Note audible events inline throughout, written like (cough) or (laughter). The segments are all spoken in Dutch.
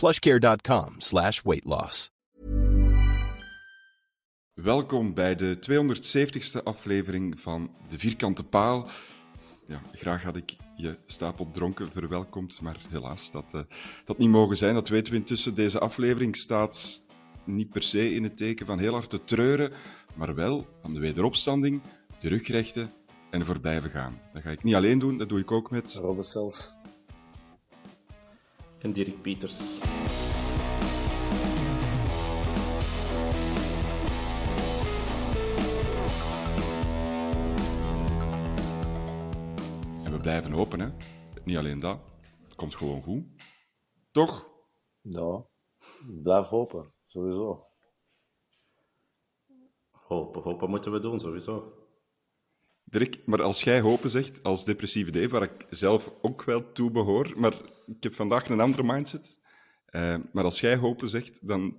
plushcare.com slash weight loss. Welkom bij de 270ste aflevering van De Vierkante Paal. Ja, graag had ik je stapel dronken verwelkomd, maar helaas, dat, uh, dat niet mogen zijn. Dat weten we intussen. Deze aflevering staat niet per se in het teken van heel hard te treuren, maar wel van de wederopstanding, de rugrechten en de voorbijvergaan. Dat ga ik niet alleen doen, dat doe ik ook met... Sels. En Dirk Pieters. En we blijven hopen, hè. Niet alleen dat. Het komt gewoon goed. Toch? Ja, blijf hopen, sowieso. Hopen, hopen moeten we doen, sowieso. Dirk, maar als jij hopen zegt, als depressieve Dave, waar ik zelf ook wel toe behoor, maar ik heb vandaag een andere mindset. Uh, maar als jij hopen zegt, dan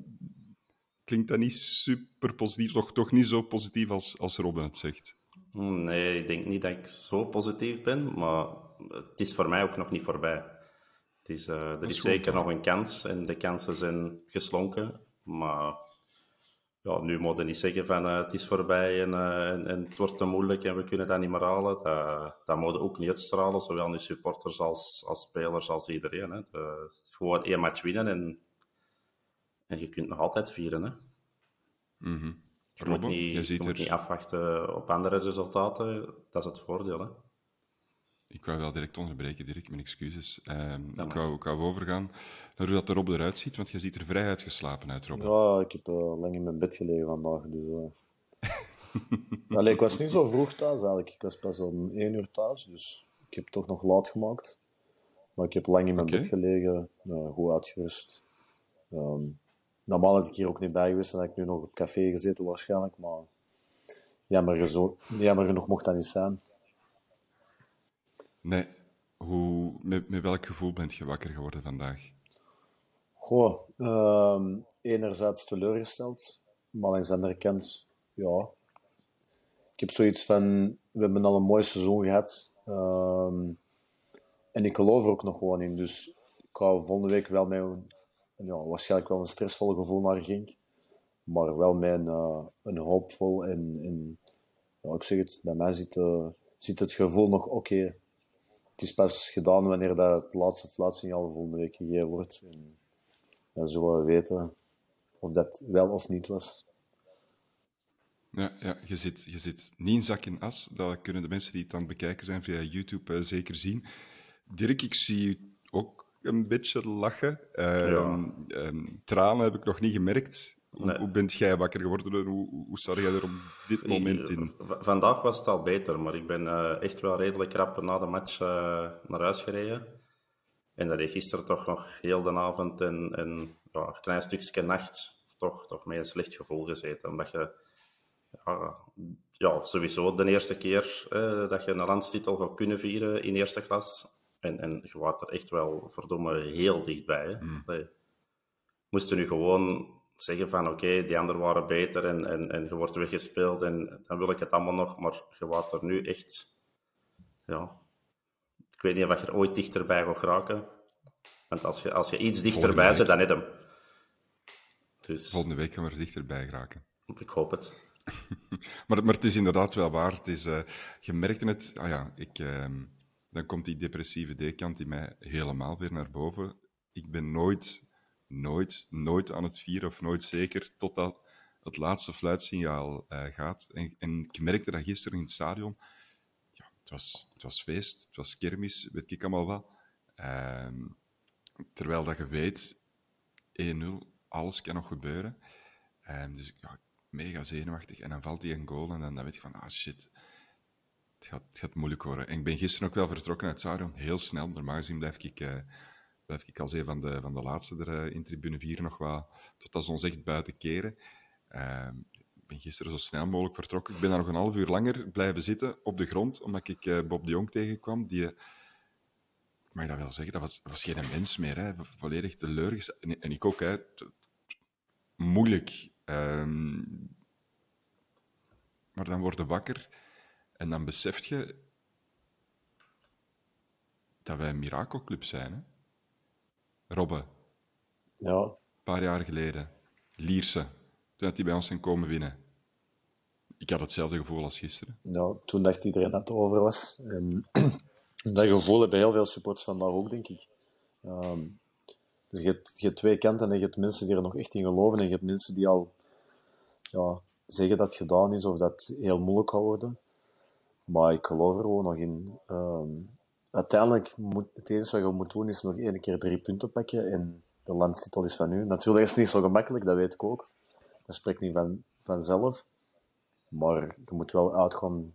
klinkt dat niet super positief, toch, toch niet zo positief als, als Robin het zegt. Nee, ik denk niet dat ik zo positief ben, maar het is voor mij ook nog niet voorbij. Het is, uh, er is, is zeker nog een kans en de kansen zijn geslonken, maar ja, nu moet je niet zeggen van uh, het is voorbij en, uh, en, en, het wordt te moeilijk en we kunnen dat niet meer halen. Dat, dat moet ook niet uitstralen, zowel nu supporters als, als spelers als iedereen. Hè. De, gewoon één match winnen en, en je kunt nog altijd vieren. Hè. Mm -hmm. Je, moet, niet, je, je moet niet afwachten op andere resultaten, dat is het voordeel. Hè. Ik wou wel direct onderbreken, Dirk, mijn excuses. Um, ik, wou, ik wou overgaan naar hoe dat er Rob eruit ziet, want je ziet er vrij uitgeslapen uit, Rob. Ja, ik heb uh, lang in mijn bed gelegen vandaag. Dus, uh... (laughs) Allee, ik was niet zo vroeg thuis eigenlijk. Ik was pas om één uur thuis, dus ik heb toch nog laat gemaakt. Maar ik heb lang in mijn okay. bed gelegen, uh, goed uitgerust. Um, normaal had ik hier ook niet bij geweest en had ik nu nog op café gezeten waarschijnlijk, maar jammer, zo, jammer genoeg mocht dat niet zijn. Nee. Hoe, met, met welk gevoel bent je wakker geworden vandaag? Goh, um, enerzijds teleurgesteld, maar langs de andere kant, ja. Ik heb zoiets van, we hebben al een mooi seizoen gehad. Um, en ik geloof er ook nog gewoon in. Dus ik ga volgende week wel met een, ja, waarschijnlijk wel een stressvol gevoel naar Gink. Maar wel met een, uh, een hoopvol en, ja, ik zeg het, bij mij zit, uh, zit het gevoel nog oké. Het is pas gedaan wanneer dat het laatste fluitsignaal volgende week gegeven wordt. En dan zullen we weten of dat wel of niet was. Ja, ja je, zit, je zit niet in zak in as. Dat kunnen de mensen die het aan het bekijken zijn via YouTube uh, zeker zien. Dirk, ik zie je ook een beetje lachen. Uh, ja. um, tranen heb ik nog niet gemerkt. Hoe, Nee. hoe bent jij wakker geworden? Hoe, hoe sta jij er op dit moment in? V- Vandaag was het al beter, maar ik ben eh, echt wel redelijk rap na de match eh, naar huis gereden. En dat heeft gisteren toch nog heel de avond en, en ja, een klein stukje nacht toch, toch met een slecht gevoel gezeten. Omdat je ja, ja, sowieso de eerste keer eh, dat je een landstitel gaat kunnen vieren in eerste klas. En, en je was er echt wel verdomme heel dichtbij. Hè. Mm. Allee, moesten nu gewoon zeggen van oké, die anderen waren beter en, en, en je wordt weggespeeld en dan wil ik het allemaal nog, maar je wordt er nu echt, ja, ik weet niet of je er ooit dichterbij gaat geraken. Want als je, als je iets dichterbij zit, dan net hem. Dus... Volgende week gaan we er dichterbij geraken. Ik hoop het. (laughs) maar, maar het is inderdaad wel waar. Het is, uh, je merkte het, ah ja, ik, uh, dan komt die depressieve D-kant in mij helemaal weer naar boven. Ik ben nooit, nooit, nooit aan het vieren of nooit zeker totdat het laatste fluitsignaal uh, gaat. En, en, ik merkte dat gisteren in het stadion. Ja, het, was, het was feest, het was kermis, weet ik allemaal wel. Ehm, terwijl dat je weet, 1-0, alles kan nog gebeuren. Um, dus ja, mega zenuwachtig. En dan valt hij een goal en dan, weet je van, ah shit, het gaat, het gaat moeilijk worden. En ik ben gisteren ook wel vertrokken uit Stadion, heel snel. Normaal gezien blijf ik, uh, blijf ik als een van de, van de laatste er uh, in tribune 4 nog wel, tot als ons echt buiten keren. Uh, ik ben gisteren zo snel mogelijk vertrokken. Ik ben daar nog een half uur langer blijven zitten op de grond, omdat ik uh, Bob de Jong tegenkwam, die ik mag dat wel zeggen, dat was, was geen mens meer. Hè. Volledig teleurgesteld. En, en ik ook. Hè. Moeilijk. Um, maar dan word je wakker en dan besef je dat wij een mirakelclub zijn. Hè? Robbe. Ja. Een paar jaar geleden. Lierse. Toen had hij bij ons zijn komen winnen. Ik had hetzelfde gevoel als gisteren. Ja, toen dacht iedereen dat het over was. En (clears throat) dat gevoel hebben heel veel supporters vandaag ook, denk ik. Um, dus je hebt, je hebt twee kanten en je hebt mensen die er nog echt in geloven en je hebt mensen die al ja, zeggen dat het gedaan is of dat het heel moeilijk gaat worden. Maar ik geloof er gewoon nog in. Um, uiteindelijk moet het enige wat je moet doen is nog één keer drie punten pakken en de landstitel is van nu. Natuurlijk is het niet zo gemakkelijk, dat weet ik ook. Dat spreekt niet van, vanzelf. Maar je moet wel uitgaan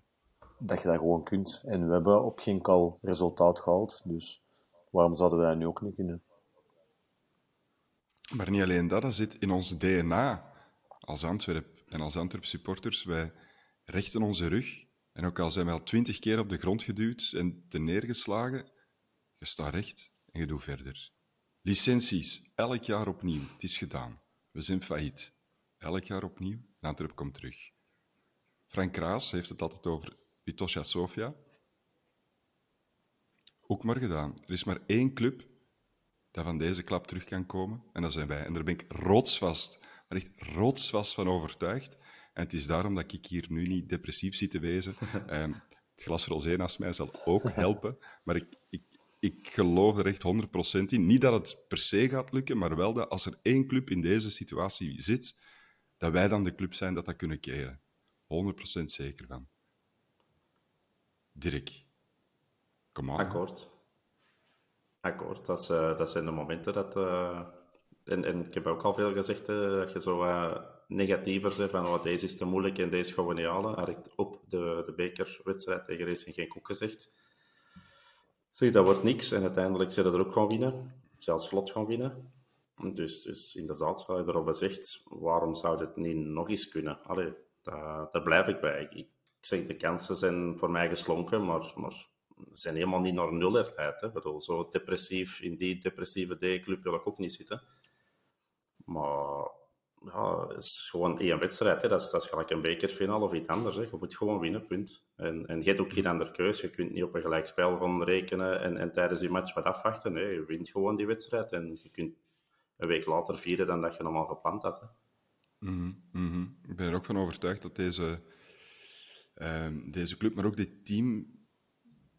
dat je dat gewoon kunt. En we hebben op geen kal resultaat gehaald, dus waarom zouden we dat nu ook niet kunnen? Maar niet alleen dat, dat zit in ons DNA als Antwerp en als Antwerp supporters. Wij rechten onze rug en ook al zijn we al twintig keer op de grond geduwd en ten neergeslagen, je staat recht en je doet verder. Licenties, elk jaar opnieuw. Het is gedaan. We zijn failliet. Elk jaar opnieuw. Antwerp komt terug. Frank Kraas heeft het altijd over Vitosha Sofia. Ook maar gedaan. Er is maar één club dat van deze klap terug kan komen, en dat zijn wij. En daar ben ik rotsvast, maar echt rotsvast van overtuigd. En het is daarom dat ik hier nu niet depressief zit te wezen. um, (laughs) het glas rosé naast mij zal ook helpen, maar ik, ik, ik geloof er echt 100% in. Niet dat het per se gaat lukken, maar wel dat als er één club in deze situatie zit, dat wij dan de club zijn dat dat kunnen keren. 100% zeker van. Dirk, kom aan. Akkoord. Akkoord. Dat, uh, dat zijn de momenten dat... Uh, en, en ik heb ook al veel gezegd, dat je zo negatiever bent van oh, deze is te moeilijk en deze gaan we niet halen. Ik op de, de bekerwedstrijd tegen Racing geen koek gezegd. Zeg, dat wordt niks. En uiteindelijk zullen er ook gaan winnen. Zelfs vlot gaan winnen. Dus, dus inderdaad, wat je erop zegt, waarom zou dit niet nog eens kunnen? Allee, daar, daar blijf ik bij. Ik, zeg, de kansen zijn voor mij geslonken, maar, maar zijn helemaal niet naar nul eruit. Hè. bedoel, zo depressief, in die depressieve D-club wil ik ook niet zitten. Maar ja, het is gewoon één wedstrijd. Hè. Dat, is, dat is gelijk een bekerfinale of iets anders. Hè. Je moet gewoon winnen, punt. En, en je hebt ook geen andere keuze. Je kunt niet op een gelijkspel gaan rekenen en, en tijdens die match wat afwachten. Je wint gewoon die wedstrijd en je kunt een week later vieren dan dat je normaal gepland had. Hè. Mm -hmm. Ik ben er ook van overtuigd dat deze Ehm, deze club, maar ook dit team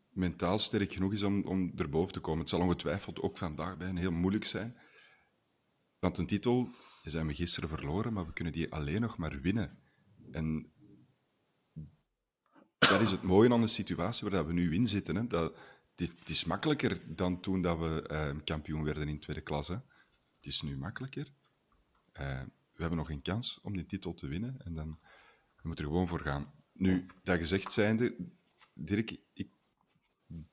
mentaal sterk genoeg is om, om erboven te komen. Het zal ongetwijfeld ook vandaag bij een heel moeilijk zijn. Want een titel zijn we gisteren verloren, maar we kunnen die alleen nog maar winnen. En dat is het mooie aan de situatie waar we nu in zitten. Hè. Dat, het, is makkelijker dan toen dat we uh, kampioen werden in tweede klasse. Het is nu makkelijker. Uh, we hebben nog een kans om die titel te winnen en dan we moeten er gewoon voor gaan. Nu, dat gezegd zijnde, Dirk, ik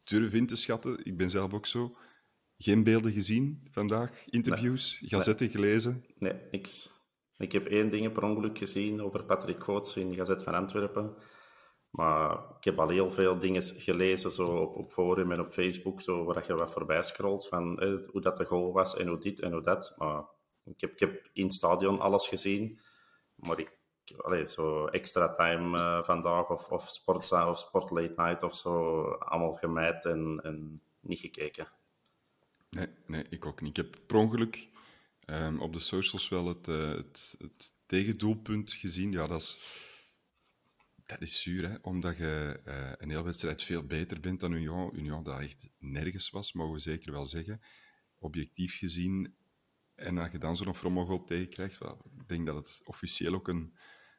durf in te schatten, ik ben zelf ook zo, geen beelden gezien vandaag, interviews, nee. gazetten gelezen? Nee, niks. Ik heb één ding per ongeluk gezien over Patrick Goots in de Gazet van Antwerpen. Maar ik heb al heel veel dingen gelezen zo op, op forum en op Facebook, zo, waar je wat voorbij scrolt van eh, hoe dat de goal was en hoe dit en hoe dat. Maar Ik heb, ik heb in het stadion alles gezien, maar ik, allee, zo extra time uh, vandaag of, of, sport, of sport late night of zo, allemaal gemijd en, en niet gekeken. Nee, nee, ik ook niet. Ik heb per ongeluk um, op de socials wel het, uh, het, het tegendoelpunt gezien. Ja, dat is, dat is zuur, hè? omdat je uh, een hele wedstrijd veel beter bent dan Union. Union dat echt nergens was, mogen we zeker wel zeggen. Objectief gezien. En dat je dan zo'n Fromogel tegenkrijgt, well, ik denk dat het officieel ook een,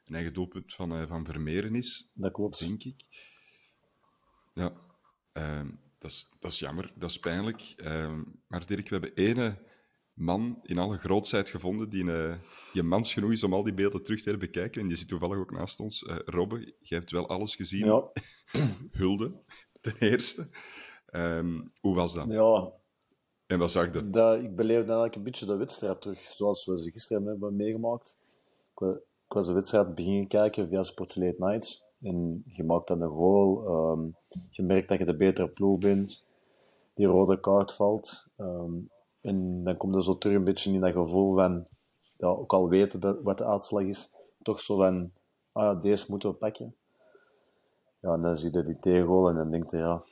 een eigen doelpunt van, uh, van Vermeeren is. Dat klopt. Denk ik. Ja, uh, dat, is, dat is jammer, dat is pijnlijk. Ehm, maar Dirk, we hebben ene man in alle grootsheid gevonden die, eh, die mans genoeg is om al die beelden terug te bekijken. En die zit toevallig ook naast ons. Uh, Robbe, jij hebt wel alles gezien. Ja. (clears throat) Hulde, ten eerste. Um, hoe was dat? Ja. En wat zag je? Dat, ik beleefde eigenlijk een beetje de wedstrijd terug, zoals we ze gisteren hebben meegemaakt. Ik was de wedstrijd beginnen kijken via Sports Late Night. En je maakt dan een goal. Um, je merkt dat je de betere ploeg bent. Die rode kaart valt. Um, en dan komt er zo terug een beetje in dat gevoel van, ook al weten dat, wat de uitslag is, toch zo van, ah deze moeten we pakken. Ja, en dan zie je die tegengoal en dan denk je, ja,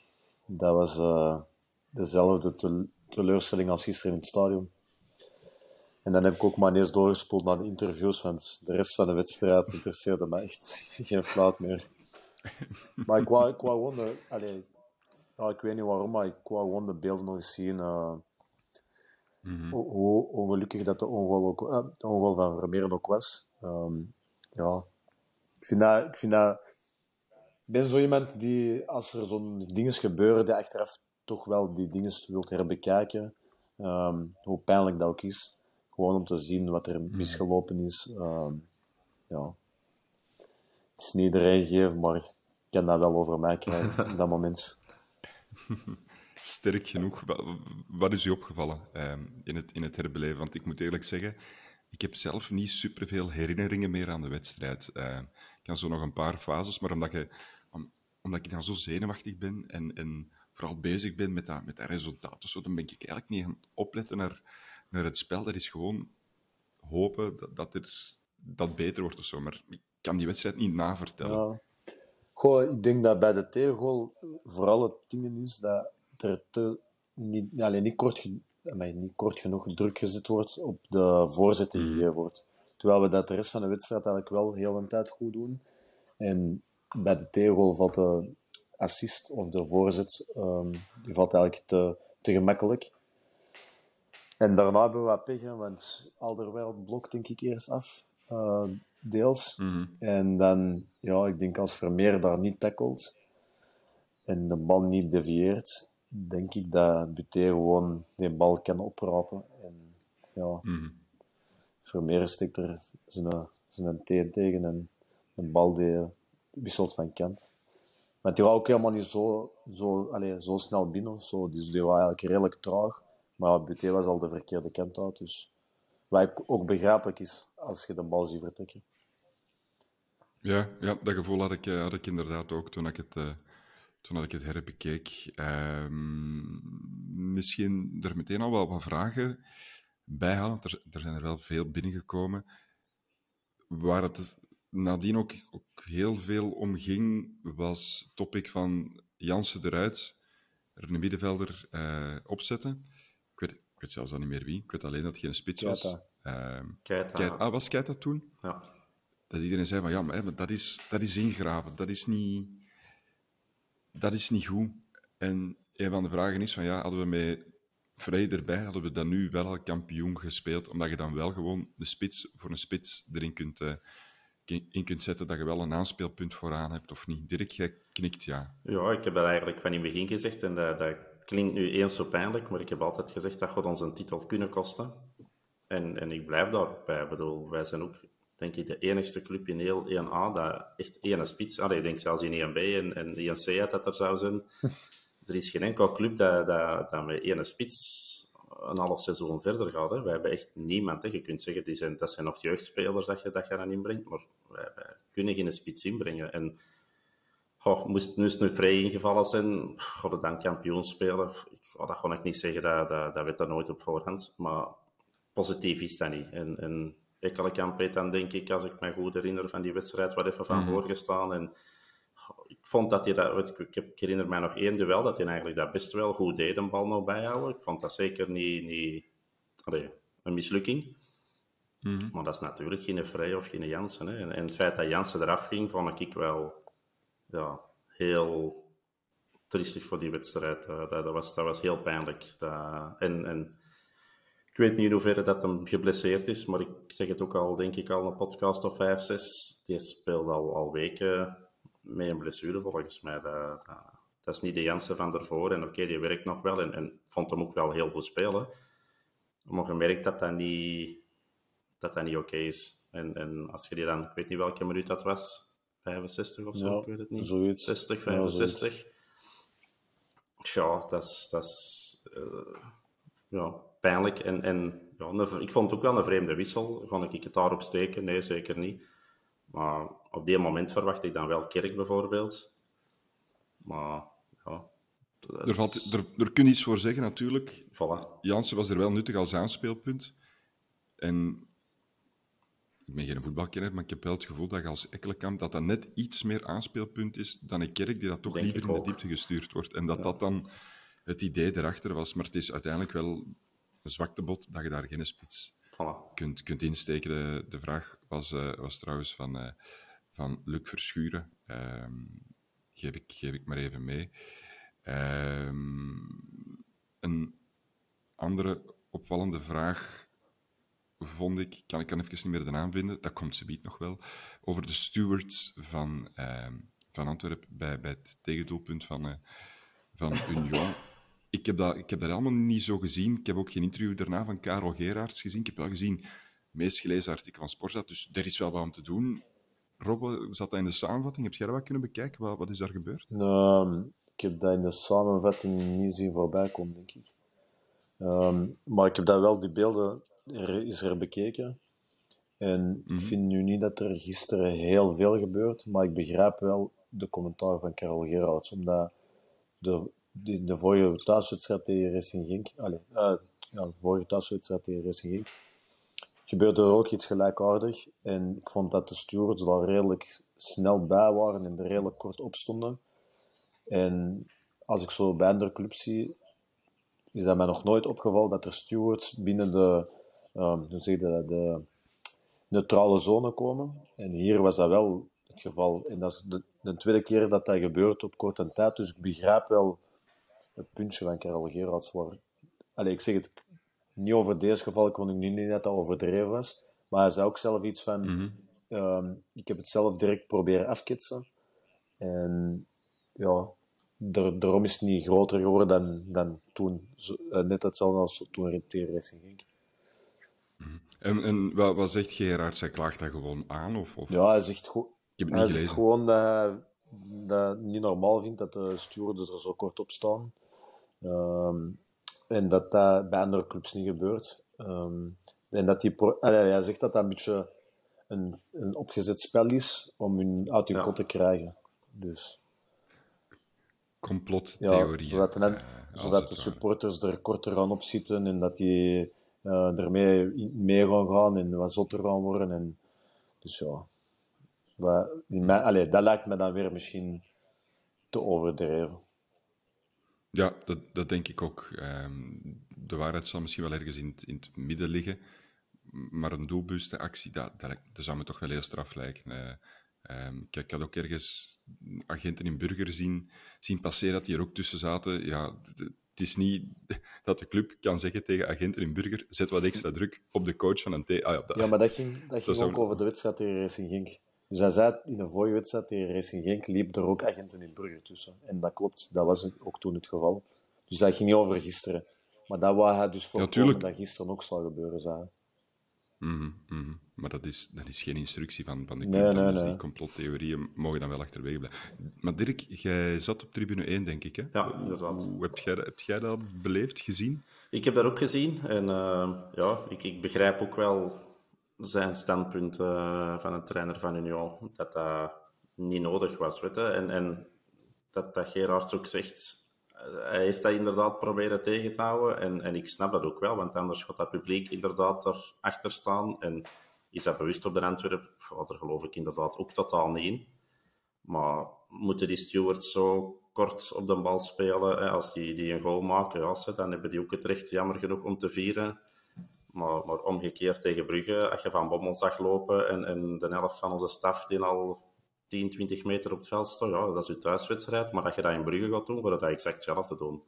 dat was uh, dezelfde teleurstelling als gisteren in het stadion. En dan heb ik ook maar ineens doorgespoeld naar de interviews, want de rest van de wedstrijd interesseerde me echt (laughs) geen fluit meer. Maar ik wou, ik wou de, allee, ik weet niet waarom, maar ik wou gewoon de beelden nog eens zien. Uh, Mm-hmm. Hoe ongelukkig dat de ongoal, ook, uh, de van Vermeeren ook was. Um, ja, ik vind dat... Ik vind dat ik ben zo iemand die, als er zo'n dingen gebeuren, die achteraf toch wel die dingen wilt herbekijken. Um, hoe pijnlijk dat ook is. Gewoon om te zien wat er mm-hmm. misgelopen is. Um, ja. Het is niet iedereen gegeven, maar ik kan dat wel over mij krijgen op dat (laughs) moment. sterk genoeg. Wat is u opgevallen um, in, het, in het herbeleven? Want ik moet eerlijk zeggen, ik heb zelf niet superveel herinneringen meer aan de wedstrijd. Uh, ik kan zo nog een paar fases, maar omdat, je, om, omdat ik dan zo zenuwachtig ben en, en vooral bezig ben met dat, met dat resultaat, zo, dan ben ik eigenlijk niet aan het opletten naar, naar het spel. Dat is gewoon hopen dat, dat, er, dat beter wordt of zo. Maar ik kan die wedstrijd niet navertellen. Ja. Goh, ik denk dat bij de tegengoal vooral het ding is dat er te, niet, alleen niet, kort, niet kort genoeg druk gezet wordt op de voorzet die mhm. wordt. Terwijl we dat de rest van de wedstrijd eigenlijk wel heel een tijd goed doen. En bij de tegengoal valt de assist of de voorzet um, die valt eigenlijk te, te gemakkelijk. En daarna hebben we wat pech, hè, want Alderweireld blokt denk ik eerst af, uh, deels. Mhm. En dan, ja, ik denk als Vermeer daar niet tackelt en de bal niet devieert, denk ik dat Buté gewoon die bal kan oprapen. En ja, mm Vermeer stikt er zijn, zijn teen tegen en een bal die wisselt van kant. Maar die was ook helemaal niet zo, zo, allez, zo snel binnen. Zo. Dus die was eigenlijk redelijk traag. Maar Buté was al de verkeerde kant uit. Dus wat ook begrijpelijk is als je de bal ziet vertrekken. Ja, ja dat gevoel had ik, eh, had ik inderdaad ook toen ik het, uh, toen ik het herbekeek. Um, misschien er meteen al wel wat vragen bij halen, er, zijn er wel veel binnengekomen. Waar het nadien ook, ook heel veel om ging, was topic van Jansen eruit, er een middenvelder uh, opzetten. Ik weet, zelfs al niet meer wie. Ik weet alleen dat het geen spits was. Keita. Ah, was Keita toen? Ja. Dat iedereen zei van, ja, maar, hè, maar dat, is, dat is ingraven. Dat is niet dat is niet goed. En een van de vragen is van ja, hadden we met Vrij erbij, hadden we dan nu wel al kampioen gespeeld, omdat je dan wel gewoon de spits voor een spits erin kunt, uh, in kunt zetten, dat je wel een aanspeelpunt vooraan hebt of niet. Dirk, jij knikt ja. Ja, ik heb dat eigenlijk van in het begin gezegd en dat, dat klinkt nu eens zo pijnlijk, maar ik heb altijd gezegd dat God ons een titel kunnen kosten. En, en ik blijf daarbij. Ik bedoel, wij zijn ook denk ik de enigste club in heel 1A dat echt één spits... Allee, ik denk zelfs in 1B en, en 1C dat er zou zijn. (laughs) er is geen enkel club dat, dat, dat met één spits een half seizoen verder gaat. Hè. Wij hebben echt niemand. Hè. Je kunt zeggen, die zijn, dat zijn nog jeugdspelers dat je, dat je dan inbrengt, maar wij, wij kunnen geen spits inbrengen. En oh, moest, nu vrij ingevallen zijn, god, dan kampioen spelen. Oh, dat kon ik niet zeggen, dat, dat, dat weet er nooit op voorhand. Maar positief is dat niet. En, en Ekkelenkamp heeft dan, denk ik, als ik me goed herinner, van die wedstrijd wat even van mm -hmm. voorgestaan. En ik vond dat hij dat... Ik, ik, herinner mij nog één duel, dat hij eigenlijk dat best wel goed deed, een bal nog bijhouden. Ik vond dat zeker niet... niet allee, een mislukking. Mm -hmm. Maar dat is natuurlijk geen Vrij of geen Jansen. Hè. En, en, het feit dat Jansen eraf ging, vond ik wel ja, heel triestig voor die wedstrijd. Uh, dat, dat, was, dat was heel pijnlijk. Dat, en, en ik weet niet in hoeverre dat hem geblesseerd is, maar ik zeg het ook al, denk ik, al een podcast of vijf, zes. Die speelt al, al weken met een blessure, volgens mij. Dat, dat, is niet de Jansen van daarvoor. En oké, die werkt nog wel en, en vond hem ook wel heel goed spelen. Maar je merkt dat dat niet, dat dat niet oké is. En, en als je die dan, ik weet niet welke minuut dat was, 65 of zo, ja, ik weet het niet. Zoiets. 60, 65. Ja, ja dat is, dat is uh, ja, pijnlijk. En, en ja, een, ik vond het ook wel een vreemde wissel. Ga ik het daarop steken? Nee, zeker niet. Maar op die moment verwacht ik dan wel Kerk bijvoorbeeld. Maar ja. Er, valt, er, er kun je iets voor zeggen, natuurlijk. Voilà. Jansen was er wel nuttig als aanspeelpunt. En ik ben geen voetbalkenner, maar ik heb wel het gevoel dat als Ekkelenkamp dat dat net iets meer aanspeelpunt is dan een kerk die dat toch Denk liever in de diepte gestuurd wordt. En dat ja. dat dan het idee erachter was. Maar het is uiteindelijk wel een zwaktebod dat je daar geen spits voilà. kunt, kunt insteken. De, de vraag was, uh, was trouwens van, uh, van Luc Verschuren. Um, geef, ik, geef ik maar even mee. Um, een andere opvallende vraag vond ik, kan ik kan even niet meer de vinden, dat komt ze nog wel, over de stewards van, uh, van Antwerpen bij, bij het tegendoelpunt van, uh, van Union. Ik heb, dat, ik heb dat allemaal niet zo gezien. Ik heb ook geen interview daarna van Karel Geraerts gezien. Ik heb wel gezien het meest gelezen artikel van Sportstad, dus er is wel wat om te doen. Rob, zat dat in de samenvatting? Heb jij dat wat kunnen bekijken? Wat, wat is daar gebeurd? Nou, ik heb dat in de samenvatting niet zien voorbij komen, denk ik. Um, maar ik heb dat wel, die beelden er is er bekeken. En mm -hmm. ik vind nu niet dat er gisteren heel veel gebeurt, maar ik begrijp wel de commentaar van Karel Gerards, omdat de, de, de vorige thuiswedstrijd tegen Racing Genk, allez, uh, ja, de vorige thuiswedstrijd tegen Racing Genk, gebeurde er ook iets gelijkaardig. En ik vond dat de stewards daar redelijk snel bij waren en er redelijk kort op stonden. En als ik zo bij andere clubs zie, is dat mij nog nooit opgevallen dat er stewards binnen de um, hoe zeg je dat, de neutrale zone komen. En hier was dat wel het geval. En dat is de, de tweede keer dat dat gebeurt op korte tijd. Dus ik begrijp wel het puntje van Karel Gerards. Waar... Allee, ik zeg het niet over deze geval, ik vond ik niet dat dat overdreven was. Maar hij zei ook zelf iets van... Mm -hmm. um, ik heb het zelf direct proberen afketsen. En ja, daarom is het niet groter geworden dan, dan toen. Zo, uh, net hetzelfde als toen T-Racing ging. En, en wat, wat zegt Gerard? Zij klaagt dat gewoon aan? Of, of? Ja, hij zegt, go hij zegt gewoon dat hij dat niet normaal vindt dat de stewards er zo kort op staan. Um, en dat dat bij andere clubs niet gebeurt. Um, en dat die Allee, hij zegt dat dat een beetje een, een opgezet spel is om hun uit hun ja. kot te krijgen. Dus, Complottheorie. Ja, zodat, de, uh, zodat de supporters er korter aan op zitten en dat die uh, ermee mee gaan gaan en wat zotter gaan worden. En, dus ja, dat lijkt me dan weer misschien te overdreven. Ja, dat, dat denk ik ook. Um, de waarheid zal misschien wel ergens in het, midden liggen. Maar een doelbewuste actie, dat, dat, zou me toch wel heel straf lijken. Uh, um, kijk, ik had ook ergens agenten in Burger zien, zien passeren dat die er ook tussen zaten. Ja, de, het is niet dat de club kan zeggen tegen agenten in Burger, zet wat extra druk op de coach van een T. Ah, ja, dat, ja, maar dat ging, dat ging ook over de wedstrijd tegen Racing Genk. Dus hij zei, in de vorige wedstrijd tegen Racing Genk liep er ook agenten in Burger tussen. En dat klopt, dat was ook toen het geval. Dus dat ging niet over gisteren. Maar dat wou hij dus voorkomen ja, dat gisteren ook zou gebeuren, zei hij. Mm -hmm, mm -hmm. Maar dat is, dat is geen instructie van, van de club. Nee, nee, dus nee. Die complottheorieën mogen dan wel achterwege blijven. Maar Dirk, jij zat op tribune 1, denk ik, hè? Ja, inderdaad. Hoe heb jij, heb jij dat beleefd, gezien? Ik heb dat ook gezien. En uh, ja, ik, ik begrijp ook wel zijn standpunt uh, van een trainer van Union. Dat dat niet nodig was, weet je. En, en dat, dat Gerards ook zegt... hij heeft dat inderdaad proberen tegen te houden. En, en ik snap dat ook wel, want anders gaat dat publiek inderdaad erachter staan. En is dat bewust op de Antwerp? Daar geloof ik inderdaad ook totaal niet in. Maar moeten die stewards zo kort op de bal spelen? Hè? Als die, die een goal maken, ja, dan hebben die ook het recht, jammer genoeg, om te vieren. Maar, maar omgekeerd tegen Brugge, als je van Bommel zag lopen en, en de helft van onze staf die al 10, 20 meter op het veld staat, ja, dat is je thuiswedstrijd. Maar dat je dat in Brugge gaat doen, wordt dat exact hetzelfde doen.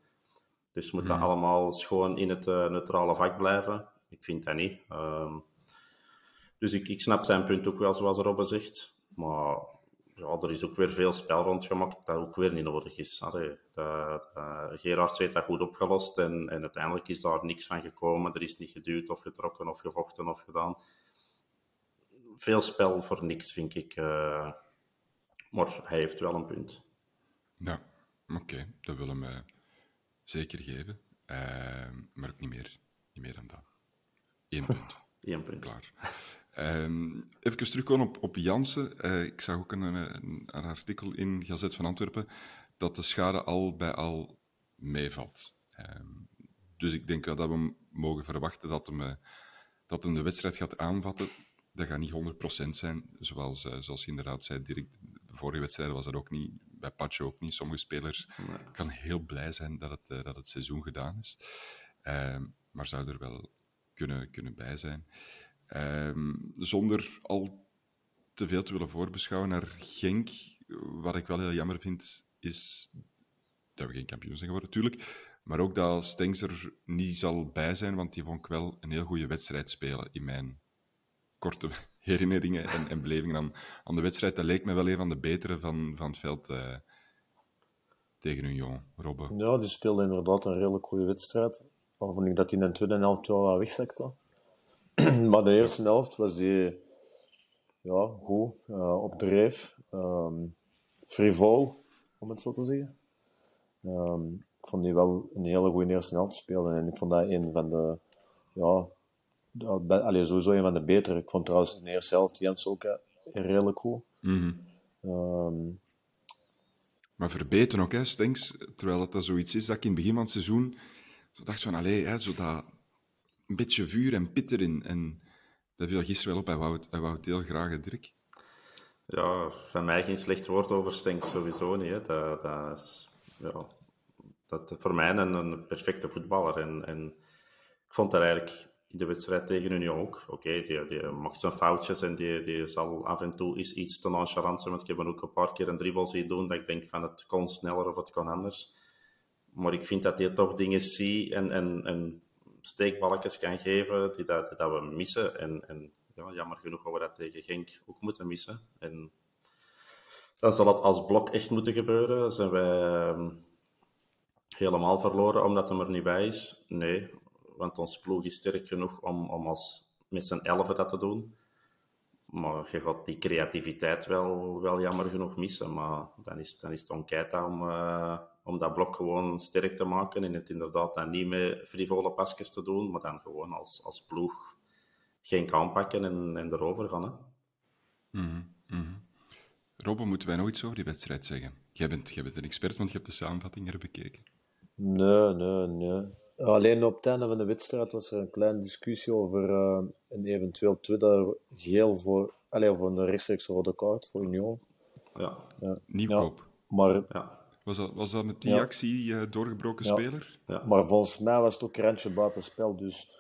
Dus moet dat hmm. allemaal schoon in het uh, neutrale vak blijven? Ik vind dat niet. Um, dus ik, ik snap zijn punt ook wel, zoals Robbe zegt. Maar ja, er is ook weer veel spel rondgemaakt dat ook weer niet nodig is. Allee, de, Gerard heeft dat goed opgelost en, en uiteindelijk is daar niks van gekomen. Er is niet geduwd of getrokken of gevochten of gedaan. Veel spel voor niks, vind ik. Uh, maar hij heeft wel een punt. Ja, oké. Dat willen we zeker geven. Uh, maar ook niet meer, niet meer dan dat. Eén (laughs) punt. Eén punt. Klaar. Um, even terugkomen op, op Jansen. Uh, ik zag ook een, een, een, artikel in Gazet van Antwerpen dat de schade al bij al meevalt. Um, dus ik denk dat we mogen verwachten dat hem, uh, dat hem de wedstrijd gaat aanvatten. Dat gaat niet 100% zijn, zoals, uh, zoals je inderdaad zei, Dirk. Vorige wedstrijden was dat ook niet, bij Pacho ook niet. Sommige spelers nee. kan heel blij zijn dat het, dat het seizoen gedaan is. Ehm, maar zou er wel kunnen, kunnen bij zijn. Um, zonder al te veel te willen voorbeschouwen naar Genk, wat ik wel heel jammer vind, is dat we geen kampioen zijn geworden, natuurlijk. Maar ook dat Stengs er niet zal bij zijn, want die vond ik wel een heel goede wedstrijd spelen in mijn korte herinneringen en, en belevingen aan, aan, de wedstrijd. Dat leek me wel een van de betere van, van het veld uh, tegen Union, Robbe. Ja, die speelde inderdaad een redelijk goede wedstrijd. Al vond ik dat hij in de tweede helft wel wat wegzakte. (clears throat) maar de eerste helft was die ja, goed, uh, op dreef, um, frivol, om het zo te zeggen. Um, ik vond die wel een hele goede eerste helft spelen en ik vond dat een van de, ja, allee, sowieso een van de betere. Ik vond trouwens in de eerste helft Jens ook redelijk goed. Mm -hmm. um, maar verbeteren ook, hè, Stenks, terwijl dat, dat zoiets is dat ik in het begin van het seizoen zo dacht van, allee, hè, zo dat, een beetje vuur en pit erin. En dat viel gisteren wel op. Hij wou het, hij wou het heel graag, Dirk. Ja, van mij geen slecht woord over Stenks sowieso niet. Hè. Dat, dat is ja, dat, voor mij een, een perfecte voetballer. En, en ik vond dat eigenlijk in de wedstrijd tegen Union ook. Oké, die, die maakt zijn foutjes en die, die zal af en toe is iets te nonchalant zijn. Want ik heb hem ook een paar keer een dribbel zien doen dat ik denk van het kon sneller of het kon anders. Maar ik vind dat hij toch dingen ziet en, en, en steekballetjes kan geven die dat, dat we missen. En, en ja, jammer genoeg gaan we dat tegen Genk ook moeten missen. En dan zal het als blok echt moeten gebeuren. Zijn wij ehm, helemaal verloren omdat hij er niet bij is? Nee, want ons ploeg is sterk genoeg om, om als, met z'n elfen dat te doen. Maar je gaat die creativiteit wel, wel jammer genoeg missen. Maar dan is, dan is het om Keita om, uh, om dat blok gewoon sterk te maken. En het inderdaad dan niet met frivole pasjes te doen, maar dan gewoon als, als ploeg geen kan pakken en, en erover gaan. Hè. Mm -hmm. Robbe, moeten wij nog iets over die wedstrijd zeggen? Jij bent, jij bent een expert, want je hebt de samenvatting er bekeken. Nee, nee, nee. Alleen op het einde van de wedstrijd was er een kleine discussie over uh, een eventueel tweede geel voor, allez, voor een rechtstreeks rode kaart voor Union. Ja, ja. Nieuwkoop. Ja, maar ja. Was dat, was dat met die actie uh, doorgebroken speler? Ja. Maar volgens mij was het ook randje buitenspel. Dus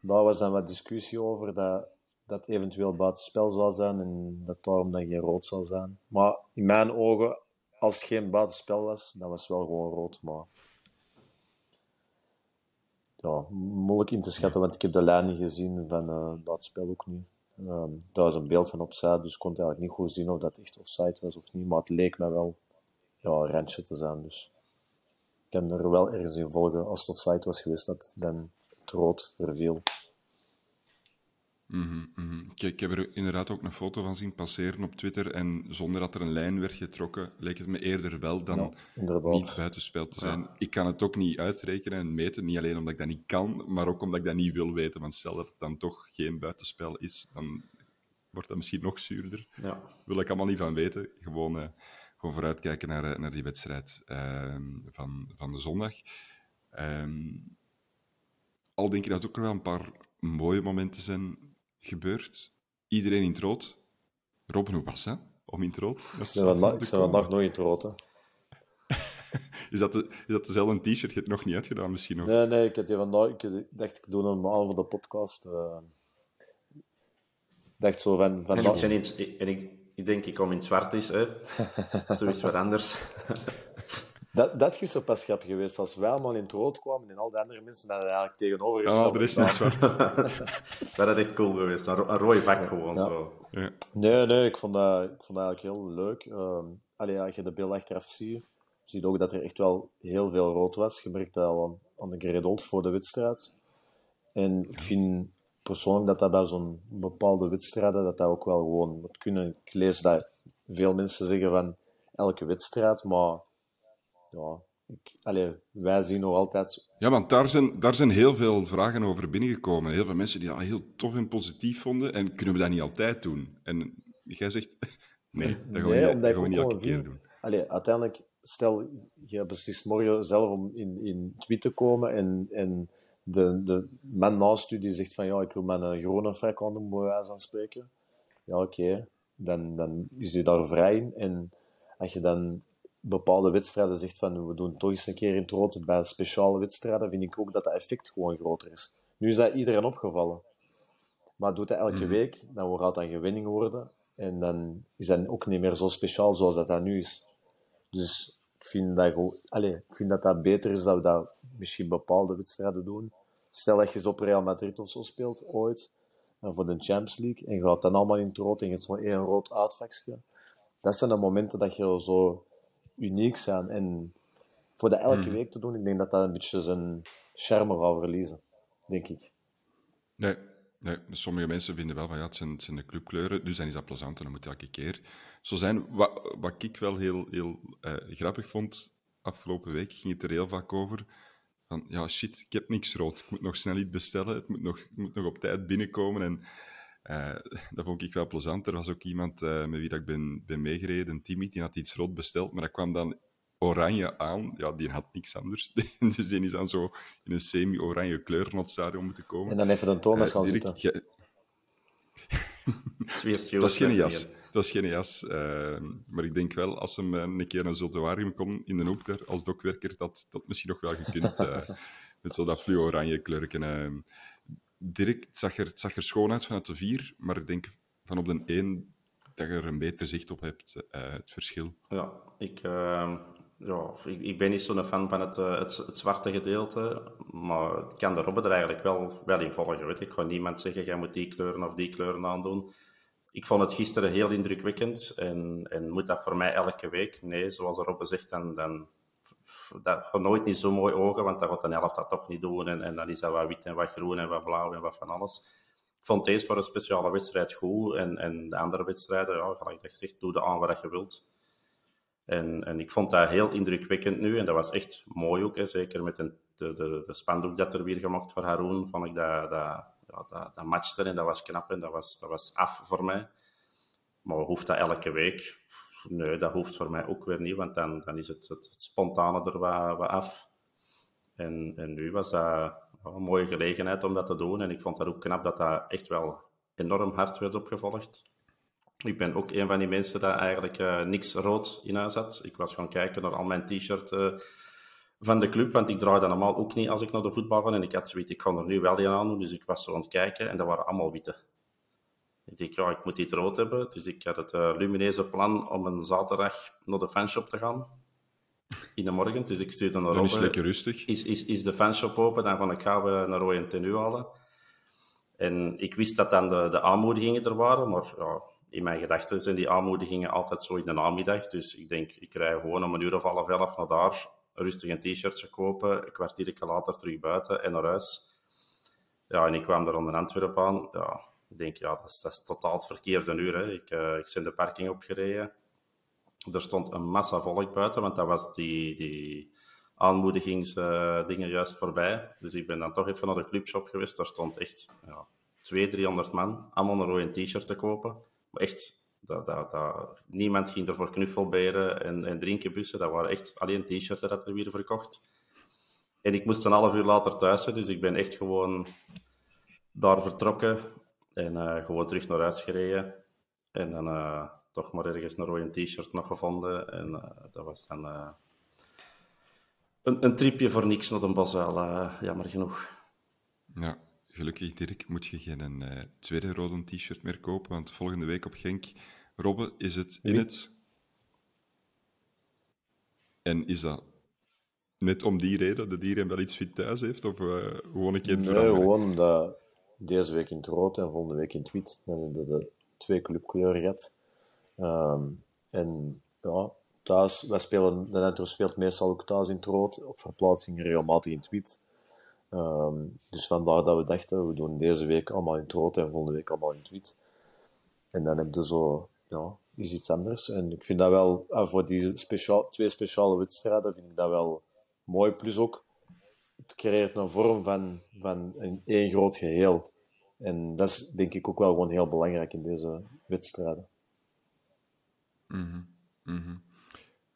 daar was dan wat discussie over dat dat eventueel buitenspel zou zijn en dat daarom dan geen rood zou zijn. Maar in mijn ogen, als het geen buitenspel was, dan was het wel gewoon rood. Maar ja, moeilijk in te schatten, want ik heb de lijn niet gezien van uh, dat spel ook niet. Um, daar is een beeld van opzij, dus ik kon eigenlijk niet goed zien of dat echt offside was of niet. Maar het leek me wel ja, randje te zijn. Dus ik kan er wel ergens in volgen als het offside was geweest dat dan het rood verviel. Mm -hmm, Kijk, ik heb er inderdaad ook een foto van zien passeren op Twitter. En zonder dat er een lijn werd getrokken, leek het me eerder wel dan ja, niet buitenspel te zijn. Ik kan het ook niet uitrekenen en meten. Niet alleen omdat ik dat niet kan, maar ook omdat ik dat niet wil weten. Want stel dat het dan toch geen buitenspel is, dan wordt dat misschien nog zuurder. Ja. Wil ik allemaal niet van weten. Gewoon uh, gewoon vooruitkijken naar, naar die wedstrijd ehm, van, van de zondag. Ehm, al denk ik dat ook wel een paar mooie momenten zijn gebeurd. Iedereen in het rood. Robin, hoe was dat om in het rood? Ik ben vandaag nog in het rood. Hè. (laughs) is, dat de, is dat dezelfde t-shirt? Je hebt het nog niet uitgedaan misschien nog? Nee, nee, ik, had die vandaag, ik dacht ik doe hem aan voor de podcast. Uh, dacht zo van... van en, ik, iets, en ik, ik denk, ik kom in zwart is, hè. (laughs) Zoiets wat anders. Dat, dat is zo pas grappig geweest. Als wij allemaal in het rood kwamen en al die andere mensen dan eigenlijk tegenover Ja, er is nog zwart. dat is echt cool geweest. Een, ro een rode vak gewoon ja. zo. Ja. Nee, nee, ik vond dat, ik vond dat eigenlijk heel leuk. Um, allee, als je de beeld achteraf ziet, zie je ook dat er echt wel heel veel rood was. Je merkt dat al aan, aan de geredeld voor de wedstrijd. En ik vind persoonlijk dat dat bij zo'n bepaalde wedstrijden dat dat ook wel gewoon moet kunnen. Ik lees dat veel mensen zeggen van elke wedstrijd, maar ja, ik, wij zien nog altijd... Ja, want daar zijn, daar zijn heel veel vragen over binnengekomen. Heel veel mensen die dat heel tof en positief vonden. En kunnen we dat niet altijd doen? En jij zegt, (laughs) nee, dat gaan we niet, dat gaan we niet elke keer doen. Allee, uiteindelijk, stel, je beslist morgen zelf om in, in tweet te komen en, en de, de man naast u die zegt van ja, ik wil mijn groene frak aan doen, bij wijze van spreken. Ja, oké. Okay. Dan, dan is hij daar vrij in. En als je dan bepaalde wedstrijden zegt van we doen toch eens een keer in het rood bij speciale wedstrijden, vind ik ook dat dat effect gewoon groter is. Nu is dat iedereen opgevallen. Maar doet dat elke mm. week, dan gaat dat een gewinning worden. En dan is dat ook niet meer zo speciaal zoals dat, dat nu is. Dus ik vind dat, allez, ik vind dat dat beter is dat we dat misschien bepaalde wedstrijden doen. Stel dat je eens op Real Madrid of zo speelt, ooit, en voor de Champions League, en je gaat dan allemaal in het rood en je hebt zo'n één rood uitvakje. Dat zijn de momenten dat je zo uniek zijn. En voor dat elke hmm. week te doen, ik denk dat dat een beetje zijn charme gaat verliezen. Denk ik. Nee, nee, sommige mensen vinden wel van ja, het zijn, het zijn de clubkleuren, dus dan is dat plezant en dan moet elke keer zo zijn. Wat, wat ik wel heel, heel uh, grappig vond, afgelopen week ging het er heel vaak over. Van ja, shit, ik heb niks rood. Ik moet nog snel iets bestellen. Het moet nog, moet nog op tijd binnenkomen. En uh, (laughs) dat vond ik wel plezant. Er was ook iemand uh, met wie dat ik ben, ben meegereden, Timmy, die had iets rood besteld, maar dat kwam dan oranje aan. Ja, die had niks anders. (laughs) dus die is dan zo in een semi-oranje kleur naar het stadion moeten komen. En dan even een Thomas uh, gaan zitten. Ge... (laughs) het was geen jas. Het was geen jas. Uh, maar ik denk wel, als hem een keer een Zoltewarium kon in de hoek daar, als dokwerker, dat dat misschien nog wel gekund. Uh, met zo dat fluo-oranje kleurken. Dirk, het zag, er, zag er schoon uit vanuit de vier, maar ik denk van op de één dat je er een beter zicht op hebt, uh, het verschil. Ja, ik, uh, ja, ik, ik, ben niet zo'n fan van het, uh, het, zwarte gedeelte, maar ik kan de Robben er eigenlijk wel, wel in volgen. Weet. Ik ga niemand zeggen, jij moet die kleuren of die kleuren aandoen. Ik vond het gisteren heel indrukwekkend en, en moet dat voor mij elke week? Nee, zoals de Robben zegt, dan, dan dat gaat nooit niet zo mooi ogen, want dat gaat de helft dat toch niet doen. En, dan is dat wat wit en wat groen en wat blauw en wat van alles. Ik vond deze voor een speciale wedstrijd goed. En, en de andere wedstrijden, ja, gelijk dat gezegd, doe er aan wat je wilt. En, en ik vond dat heel indrukwekkend nu. En dat was echt mooi ook. Hè. Zeker met de, de, de, de spandoek dat er weer gemaakt voor Haroon. Vond ik dat, dat, ja, dat, dat matchte en dat was knap en dat was, dat was af voor mij. Maar hoeft dat elke week? Nee, dat hoeft voor mij ook weer niet, want dan, dan is het, het, spontane er wat, af. En, en nu was dat een mooie gelegenheid om dat te doen. En ik vond dat ook knap dat dat echt wel enorm hard werd opgevolgd. Ik ben ook een van die mensen dat eigenlijk uh, niks rood in huis had. Ik was gaan kijken naar al mijn t-shirt uh, van de club, want ik draai dat normaal ook niet als ik naar de voetbal ga. En ik had zoiets, ik kan er nu wel een aan doen, dus ik was zo aan het kijken en dat waren allemaal witte. Ik dacht, ja, ik moet iets rood hebben. Dus ik had het uh, lumineuze plan om een zaterdag naar de fanshop te gaan. In de morgen. Dus ik stuurde naar Dan is lekker rustig. Is, is, is de fanshop open? Dan van ik gaan we naar rode tenue halen. En ik wist dat dan de, de aanmoedigingen er waren. Maar ja, in mijn gedachten zijn die aanmoedigingen altijd zo in de namiddag. Dus ik denk, ik rij gewoon om een uur of half elf naar daar. Rustig een t-shirtje kopen. Een kwartiertje later terug buiten en naar huis. Ja, en ik kwam daar onder Antwerpen aan. Ja, ik denk, ja, dat is, dat totaal het verkeerde uur. Hè. Ik, uh, ik ben de parking opgereden. Er stond een massa volk buiten, want dat was die, die aanmoedigingsdingen juist voorbij. Dus ik ben dan toch even naar de clubshop geweest. Daar stond echt ja, 200, 300 man, allemaal een rode t-shirt te kopen. Maar echt Dat, dat, dat, niemand ging er voor knuffelberen en, en drinkenbussen. Dat waren echt alleen t-shirts dat er weer verkocht. En ik moest een half uur later thuis zijn, dus ik ben echt gewoon daar vertrokken en uh, gewoon terug naar huis gereden. En dan uh, toch maar ergens een rode t-shirt nog gevonden. En uh, dat was dan een, een tripje voor niks naar de Bazaal, jammer genoeg. Ja, gelukkig Dirk moet je geen tweede rode t-shirt meer kopen, want volgende week op Genk, Robbe, is het in het... En is dat net om die reden, dat iedereen wel iets fit thuis heeft? Of uh, gewoon een keer Nee, gewoon omdat deze week in het rood en volgende week in het wit. Dan hebben de twee clubkleuren gehad. Um, en ja, thuis, wij spelen, de Netto speelt meestal ook thuis in het rood, op verplaatsing regelmatig in het wit. Um, dus vandaar dat we dachten, we doen deze week allemaal in het rood en volgende week allemaal in het wit. En dan heb je zo, ja, is iets anders. En ik vind dat wel, voor die speciaal, twee speciale wedstrijden, vind ik dat wel mooi. Plus ook, het creëert een vorm van, van een één groot geheel. En dat is denk ik ook wel gewoon heel belangrijk in deze wedstrijden. Mm -hmm.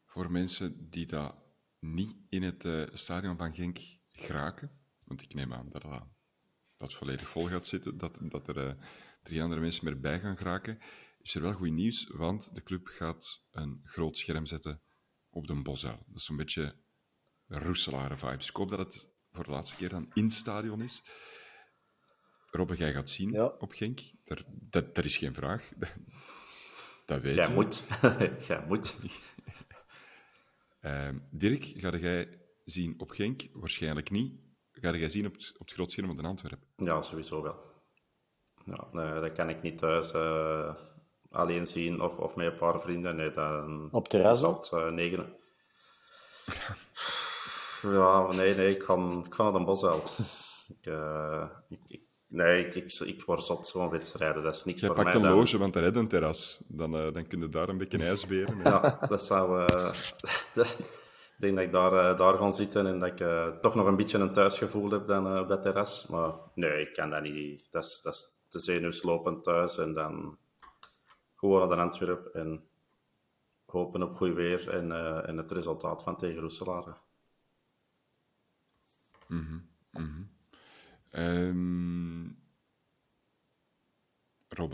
Voor mensen die dat niet in het uh, stadion van Genk geraken, want ik neem aan dat dat, dat volledig vol gaat zitten, dat, dat er uh, drie andere mensen meer bij gaan geraken, is er wel goed nieuws, want de club gaat een groot scherm zetten op de Bosuil. Dat is een beetje Roeselare vibes. Ik hoop dat het voor de laatste keer dan in het stadion is. Robbe, jij gaat zien ja. op Genk. Daar, dat, dat is geen vraag. (laughs) Dat weet jij je. Moet. (laughs) jij moet. uh, (laughs) Dirk, ga jij zien op Genk? Waarschijnlijk niet. Ga jij zien op het, op het groot scherm van Antwerpen? Ja, sowieso wel. Ja, nee, dat kan ik niet thuis uh, alleen zien of, of met een paar vrienden. Nee, dan, op terras? Uh, negen. Ja, nee, nee, ik ga, ik ga naar de bos wel. ik, uh, ik, ik, nee, ik, ik, ik word zot zo'n wedstrijden. Dat is niks Jij voor pakt mij. een dan. loge, want er is een terras. Dan, uh, dan kun je daar een beetje ijsberen. ja, dat zou... Uh, (laughs) ik denk dat ik daar, daar ga zitten en dat ik toch nog een beetje een thuisgevoel heb dan op dat terras. Maar nee, ik kan dat niet. Dat is, dat is te zenuwslopend thuis en dan gewoon naar Antwerpen en hopen op goed weer en, en het resultaat van tegen Roeselare. Mm -hmm, mm -hmm. Um,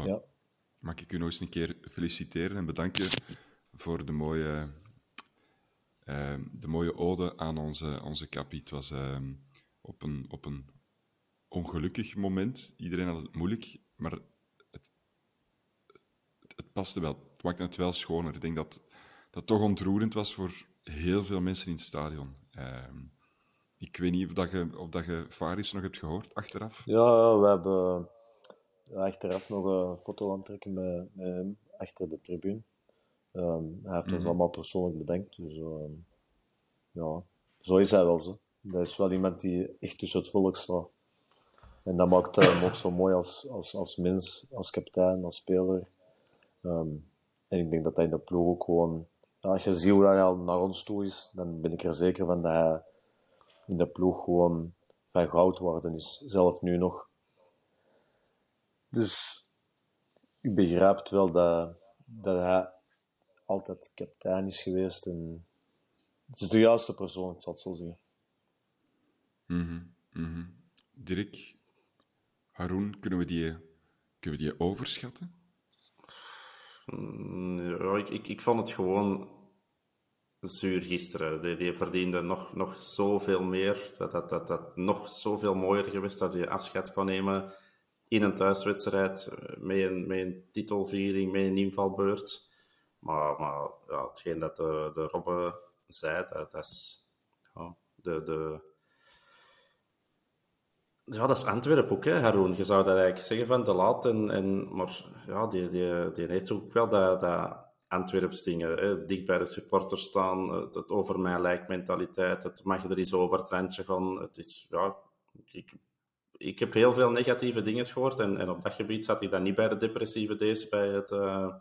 ja. mag ik u nog eens een keer feliciteren en bedanken voor de mooie, uh, de mooie ode aan onze, onze kapi. Het was uh, op, een, op een ongelukkig moment. Iedereen had het moeilijk, maar het, het, het paste wel. Het maakte het wel schoner. Ik denk dat dat toch ontroerend was voor heel veel mensen in het stadion. Ik weet niet of, dat je, of dat je Faris nog hebt gehoord achteraf. Ja, we hebben achteraf nog een foto aantrekken met, met hem achter de tribune. Um, hij heeft ons mm -hmm. allemaal persoonlijk bedankt. Dus um, ja, zo is hij wel zo. Dat is wel iemand die echt tussen het volk staat. En dat maakt hem ook zo mooi als, als, als mens, als kapitein, als speler. Um, en ik denk dat hij in de ploeg ook gewoon... Ja, als je ziet hoe hij al naar ons toe is, dan ben ik er zeker van dat hij in de ploeg gewoon van goud worden is. Zelf nu nog. Dus ik begrijp wel dat, dat hij altijd kapitein is geweest. En het is de juiste persoon, ik zal het zo zeggen. Mm -hmm, mm -hmm. Dirk, Haroon, kunnen we die, kunnen we die overschatten? Ja, ik, ik, ik vond het gewoon zuur gisteren. Die, die verdiende nog, nog zoveel meer. Dat, dat, dat, dat nog zoveel mooier geweest als hij afscheid kon nemen in een thuiswedstrijd. Met een, met een titelviering, met een invalbeurt. Maar, maar ja, hetgeen dat de, de Robbe zei, dat, dat is ja, de, de, ja, dat is Antwerpen ook, hè, Haroon. Je zou dat eigenlijk zeggen van te laat. En, en, maar ja, die, die, die heeft ook wel dat, dat Antwerps dingen. Hè. Dicht bij de supporters staan. Het, het over mij lijkt mentaliteit. Het mag er eens over het randje gaan. Het is, ja, ik, heb heel veel negatieve dingen gehoord. En, en op dat gebied zat ik dan niet bij de depressieve days. Bij het uh,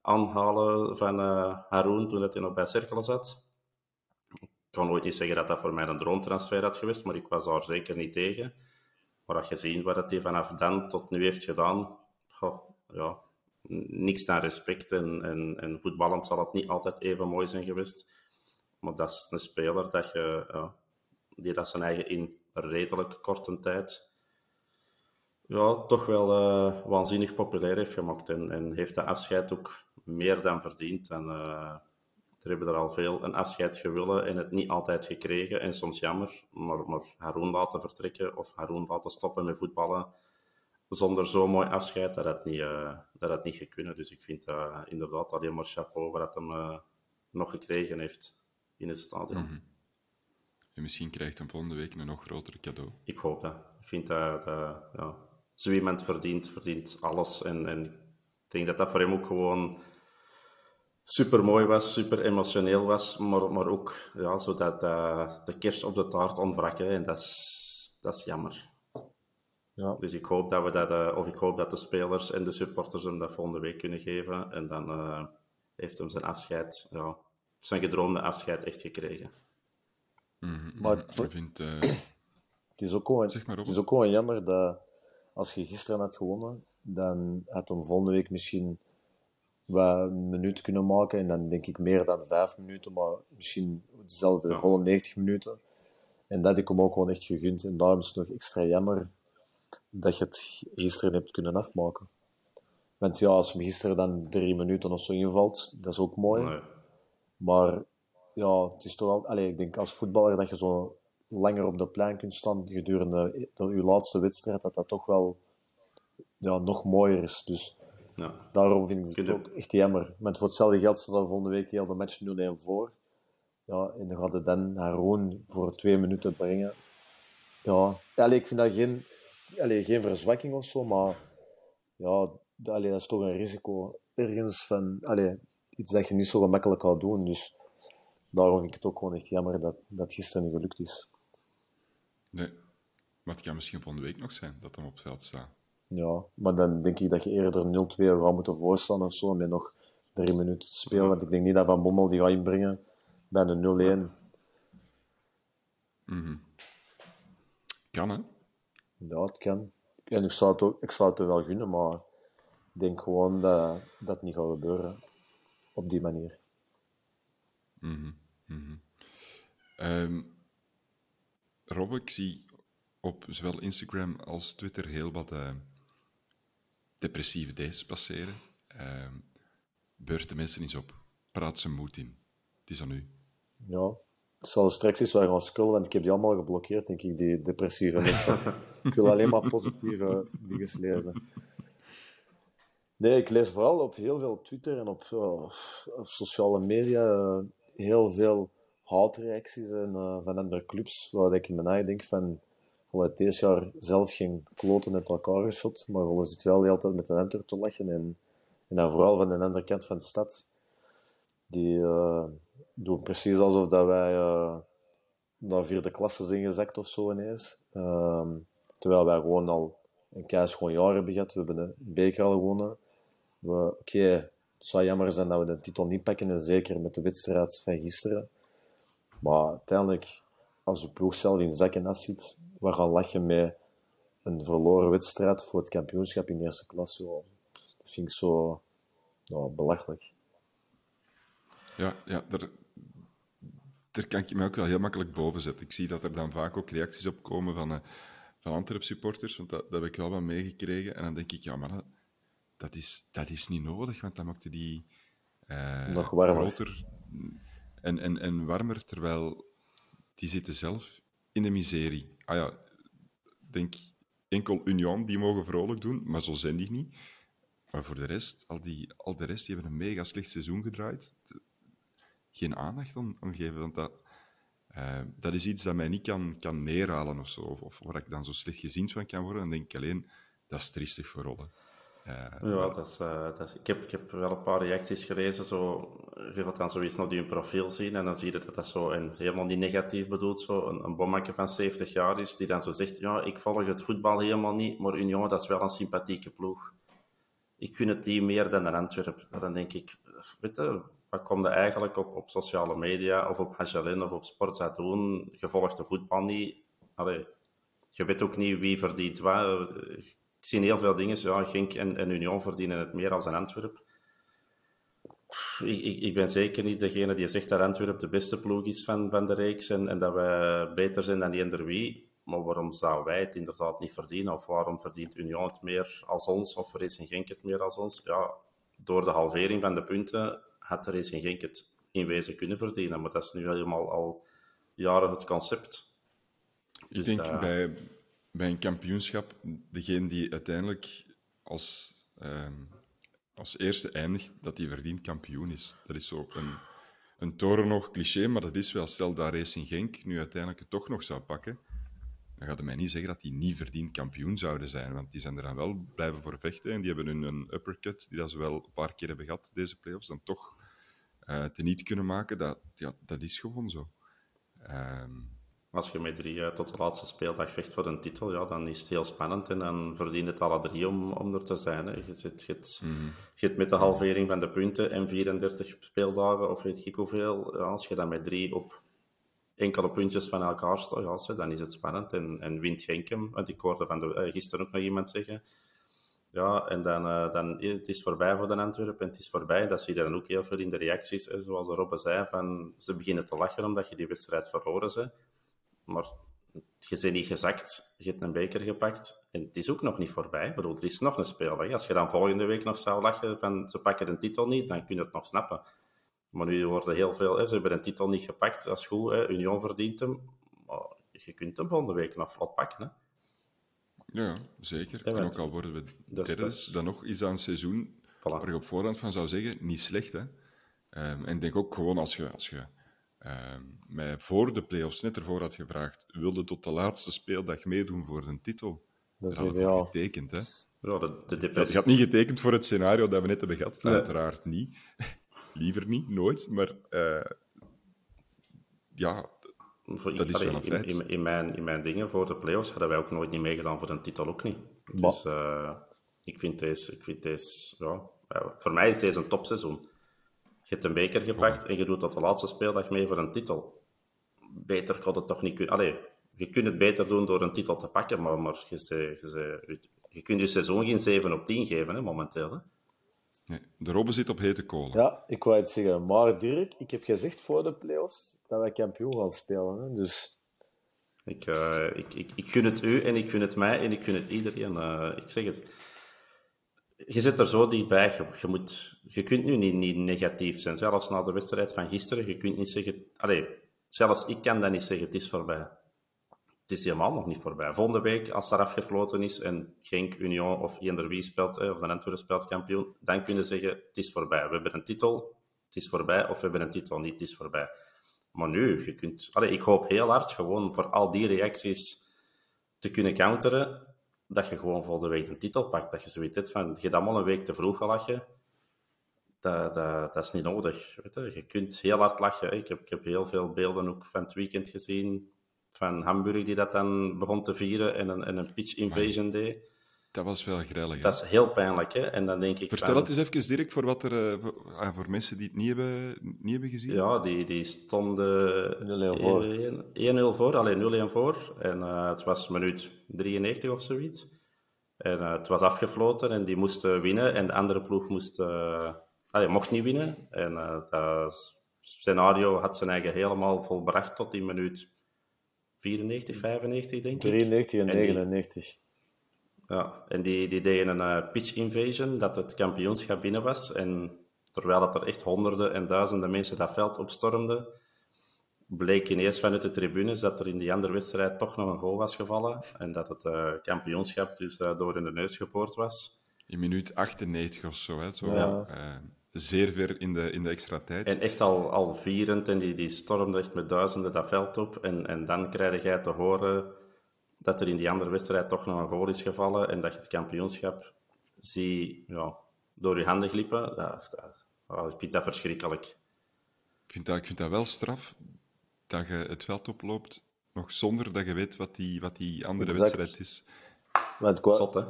aanhalen van uh, Haroon toen hij nog bij Cerkelen zat. Ik kan nooit niet zeggen dat dat voor mij een droomtransfer had geweest, maar ik was daar zeker niet tegen. Maar als je ziet wat hij vanaf dan tot nu heeft gedaan, oh, ja, niks aan respect. En, en, en voetballend zal het niet altijd even mooi zijn geweest. Maar dat is een speler dat je, die dat zijn eigen in redelijk korte tijd ja, toch wel uh, waanzinnig populair heeft gemaakt. En, en heeft de afscheid ook meer dan verdiend. En uh, er hebben er al veel een afscheid gewillen en het niet altijd gekregen. En soms jammer, maar, maar Haroon laten vertrekken of Haroon laten stoppen met voetballen zonder zo'n mooi afscheid, dat had niet, uh, dat had niet gekunnen. Dus ik vind dat inderdaad alleen maar chapeau wat hem nog gekregen heeft in het stadion. Mm -hmm. En misschien krijgt hij volgende week een nog groter cadeau. Ik hoop dat. Ik vind dat, dat ja, zo iemand verdient, verdient alles. En, en ik denk dat dat voor hem ook gewoon super mooi was, super emotioneel was, maar, maar ook ja, zodat uh, de kers op de taart ontbrak. Hè, en dat is, dat is jammer. Ja. Dus ik hoop dat we dat, uh, of ik hoop dat de spelers en de supporters hem dat volgende week kunnen geven. En dan uh, heeft hem zijn afscheid, ja, zijn gedroomde afscheid echt gekregen. Mm -hmm. Maar ik vind, het, is ook gewoon, het is ook gewoon jammer dat als je gisteren had gewonnen, dan had hem volgende week misschien wat een minuut kunnen maken. En dan denk ik meer dan vijf minuten, maar misschien dezelfde ja. volle 90 minuten. En dat ik hem ook gewoon echt gegund. En daarom is het nog extra jammer dat je het gisteren hebt kunnen afmaken. Want ja, als hem gisteren dan drie minuten of zo invalt, dat is ook mooi. Nee. Maar ja, het is toch. Allez, ik denk als voetballer dat je zo langer op de plein kunt staan gedurende de, je laatste wedstrijd, dat dat toch wel ja, nog mooier is. Dus ja. daarom vind ik het ook echt jammer. Met voor hetzelfde geld staat er volgende week heel de match 0-1 voor. Ja, en dan gaat het dan Haroon voor twee minuten brengen. Ja, allee, ik vind dat geen, allee, geen verzwakking of zo, maar ja, allee, dat is toch een risico ergens van allee, iets dat je niet zo gemakkelijk gaat doen. Dus daarom vind ik het ook gewoon echt jammer dat dat gisteren niet gelukt is. Nee, maar het kan misschien volgende week nog zijn dat hem op het veld staat. Ja, maar dan denk ik dat je eerder 0-2 gaat moeten voorstaan of zo, met nog drie minuten te spelen. Want ik denk niet dat Van Bommel die gaat inbrengen bij de 0-1. Mm Kan, hè? Ja, het kan. En ik zou het, ook, ik zou het wel gunnen, maar ik denk gewoon dat dat niet gaat gebeuren op die manier. Mm -hmm. um, Rob, ik zie op zowel Instagram als Twitter heel wat uh, depressieve days passeren. Uh, beurt de mensen eens op. Praat ze moed in. Het is aan u. Ja, zal straks eens wel gaan scrollen, want ik heb die allemaal geblokkeerd, denk ik, die depressieve mensen. ik wil alleen maar positieve dingen lezen. Nee, ik lees vooral op heel veel Twitter en op, uh, op sociale media uh, heel veel haatreacties en, uh, van andere clubs, waar ik in mijn denk van, wel deze jaar zelf geen kloten uit elkaar geschot, maar we zitten wel de hele tijd met een enter te lachen. En, en dan vooral van de andere kant van de stad, die doen precies alsof dat wij uh, naar vierde klasse zijn gezakt of zo ineens. Uh, terwijl wij gewoon al een keis gewoon jaar hebben gehad. We hebben een beker al gewonnen. Oké, okay, het zou jammer zijn dat we de titel niet pakken, en zeker met de wedstrijd van gisteren. Maar uiteindelijk, als de ploeg zelf in zak en as zit, we gaan lachen met een verloren wedstrijd voor het kampioenschap in eerste klas. Zo. Dat vind ik zo nou, belachelijk. Ja, ja daar, daar kan ik me ook wel heel makkelijk boven zetten. Ik zie dat er dan vaak ook reacties op komen van, uh, van Antwerp supporters, want dat, dat heb ik wel wat meegekregen. En dan denk ik, ja, maar dat, dat, is, dat is niet nodig, want dan maakte die uh, Nog warmer. groter en, en, en warmer, terwijl die zitten zelf in de miserie. Ah ja, denk enkel Union, die mogen vrolijk doen, maar zo zijn die niet. Maar voor de rest, al, die, al de rest, die hebben een mega slecht seizoen gedraaid. Geen aandacht aan, aan geven, want dat, uh, dat is iets dat mij niet kan, kan neerhalen of zo. Of, of waar ik dan zo slecht gezien van kan worden. Dan denk ik alleen, dat is triestig voor rollen. Uh, ja, dat is, uh, dat is, ik, heb, ik heb wel een paar reacties gelezen. Zo, je gaat dan zoiets naar die profiel zien en dan zie je dat dat zo, en helemaal niet negatief bedoeld, zo, een, een van 70 jaar is, die dan zo zegt, ja, ik volg het voetbal helemaal niet, maar Union, dat is wel een sympathieke ploeg. Ik vind het die meer dan een Antwerp. Dan denk ik, weet je, wat komt er eigenlijk op, op sociale media of op Hajalin of op Sportza doen? Je volgt de voetbal niet. Allee, je weet ook niet wie verdient wat ik zie heel veel dingen. Ja, Genk en, en Union verdienen het meer als een Antwerp. Ik, ik, ik, ben zeker niet degene die zegt dat Antwerp de beste ploeg is van, van de reeks en, en dat wij beter zijn dan die eender wie. Maar waarom zouden wij het inderdaad niet verdienen? Of waarom verdient Union het meer als ons? Of Racing Genk het meer als ons? Ja, door de halvering van de punten had Racing Genk het in wezen kunnen verdienen. Maar dat is nu helemaal al jaren het concept. Dus ik denk bij, bij een kampioenschap, degene die uiteindelijk als, uh, als eerste eindigt, dat die verdient kampioen is. Dat is zo een, een toren nog cliché, maar dat is wel. Stel dat Racing Genk nu uiteindelijk het toch nog zou pakken, dan gaat het mij niet zeggen dat die niet verdiend kampioen zouden zijn, want die zijn er dan wel blijven voor vechten en die hebben hun een uppercut, die dat ze wel een paar keer hebben gehad, deze playoffs, dan toch uh, te niet kunnen maken. Dat, ja, dat is gewoon zo. Um, als je met drie uh, tot de laatste speeldag vecht voor een titel, ja, dan is het heel spannend en dan verdient het alle drie om, om er te zijn. Hè. Je, zit, je, mm. je met de halvering van de punten en 34 speeldagen, of weet ik hoeveel, als je dan met drie op enkele puntjes van elkaar ja, dan is het spannend. En, en wint Genkem, want ik hoorde van de, uh, gisteren ook nog iemand zeggen, ja, en dan, uh, dan het is voorbij voor de Antwerpen en het is voorbij. Dat zie je dan ook heel veel in de reacties, zoals Robbe zei, van ze beginnen te lachen omdat je die wedstrijd verloren bent. Maar je bent niet gezakt, je hebt een beker gepakt en het is ook nog niet voorbij. Ik bedoel, er is nog een speler. Als je dan volgende week nog zou lachen van ze pakken een titel niet, dan kun je het nog snappen. Maar nu worden heel veel, hè, ze hebben een titel niet gepakt, dat is goed, hè, Union verdient hem. Maar je kunt hem volgende week nog vlot pakken. Hè. Ja, zeker. en ook al worden we derde, dan nog is dat een seizoen voilà. waar je op voorhand van zou zeggen, niet slecht. Hè? Um, en ik denk ook gewoon als je, als je um, mij voor de play-offs net ervoor had gevraagd, wilde tot de laatste speeldag meedoen voor een titel, dat is ideaal. getekend. Hè? Ja, de, de depressie... Je had niet getekend voor het scenario dat we net hebben gehad. Uiteraard niet. Liever niet, nooit. Maar uh, ja, voor, dat is wel een in, in, in, mijn, in mijn dingen voor de play-offs hadden wij ook nooit niet meegedaan voor een titel, ook niet. Dus uh, ik vind deze, ik vind deze ja, voor mij is deze een topseizoen. Je hebt een beker gepakt en je doet tot de laatste speeldag mee voor een titel. Beter kon het toch niet kunnen. Allee, je kunt het beter doen door een titel te pakken, maar, maar je, je, je, kunt je seizoen geen 7 op 10 geven, hè, momenteel. Hè. Nee, de Robben zit op hete kolen. Ja, ik wou het zeggen. Maar Dirk, ik heb gezegd voor de playoffs dat wij kampioen gaan spelen. Hè? Dus... Ik, uh, ik, ik, ik gun het u en ik gun het mij en ik gun het iedereen. Uh, ik zeg het. Je zit er zo dichtbij. Je, je, moet, je kunt nu niet, niet negatief zijn. Zelfs na de wedstrijd van gisteren. Je kunt niet zeggen... Allee, zelfs ik kan dat niet zeggen. Het is voorbij het is helemaal nog niet voorbij. Volgende week, als er afgefloten is en Genk, Union of eender wie speelt, of de Antwerpen speelt kampioen, dan kunnen ze zeggen, het is voorbij. We hebben een titel, het is voorbij, of we hebben een titel niet, het is voorbij. Maar nu, je kunt... Ik hoop heel hard gewoon voor al die reacties te kunnen counteren, dat je gewoon volgende week een titel pakt. Dat je zoiets hebt van, je hebt allemaal een week te vroeg gelachen. Dat, dat, dat is niet nodig. Weet je. je kunt heel hard lachen. Ik heb, ik heb heel veel beelden ook van het weekend gezien van Hamburg die dat dan begon te vieren en een, en een pitch invasion deed. Dat was wel grillig. Dat is heel pijnlijk, hè? En dan denk ik Vertel van, het eens even, Dirk, voor, wat er, uh, voor, ah, voor, mensen die het niet hebben, niet hebben gezien. Ja, die, die stonden 0-1 voor. 1-0 voor, alleen 0-1 voor. En uh, het was minuut 93 of zoiets. En uh, het was afgefloten en die moesten winnen. En de andere ploeg moest, allee, mocht niet winnen. En dat scenario had zijn eigen helemaal volbracht tot die minuut 94, 95 denk ik. 93 en, 99. ja, en die, die deden een uh, pitch invasion, dat het kampioenschap binnen was. En terwijl dat er echt honderden en duizenden mensen dat veld opstormden, bleek ineens vanuit de tribunes dat er in die andere wedstrijd toch nog een goal was gevallen. En dat het uh, kampioenschap dus uh, door in de neus geboord was. In minuut 98 of zo, hè? Zo, ja zeer ver in de, in de extra tijd. En echt al, al vierend en die, die stormde echt met duizenden dat veld op. En, en dan krijg jij te horen dat er in die andere wedstrijd toch nog een goal is gevallen en dat je het kampioenschap zie ja, door je handen glippen. Ja, oh, ik vind dat verschrikkelijk. Ik vind dat, ik vind dat wel straf dat je het veld oploopt nog zonder dat je weet wat die, wat die andere wedstrijd is. Maar het Zot, hè?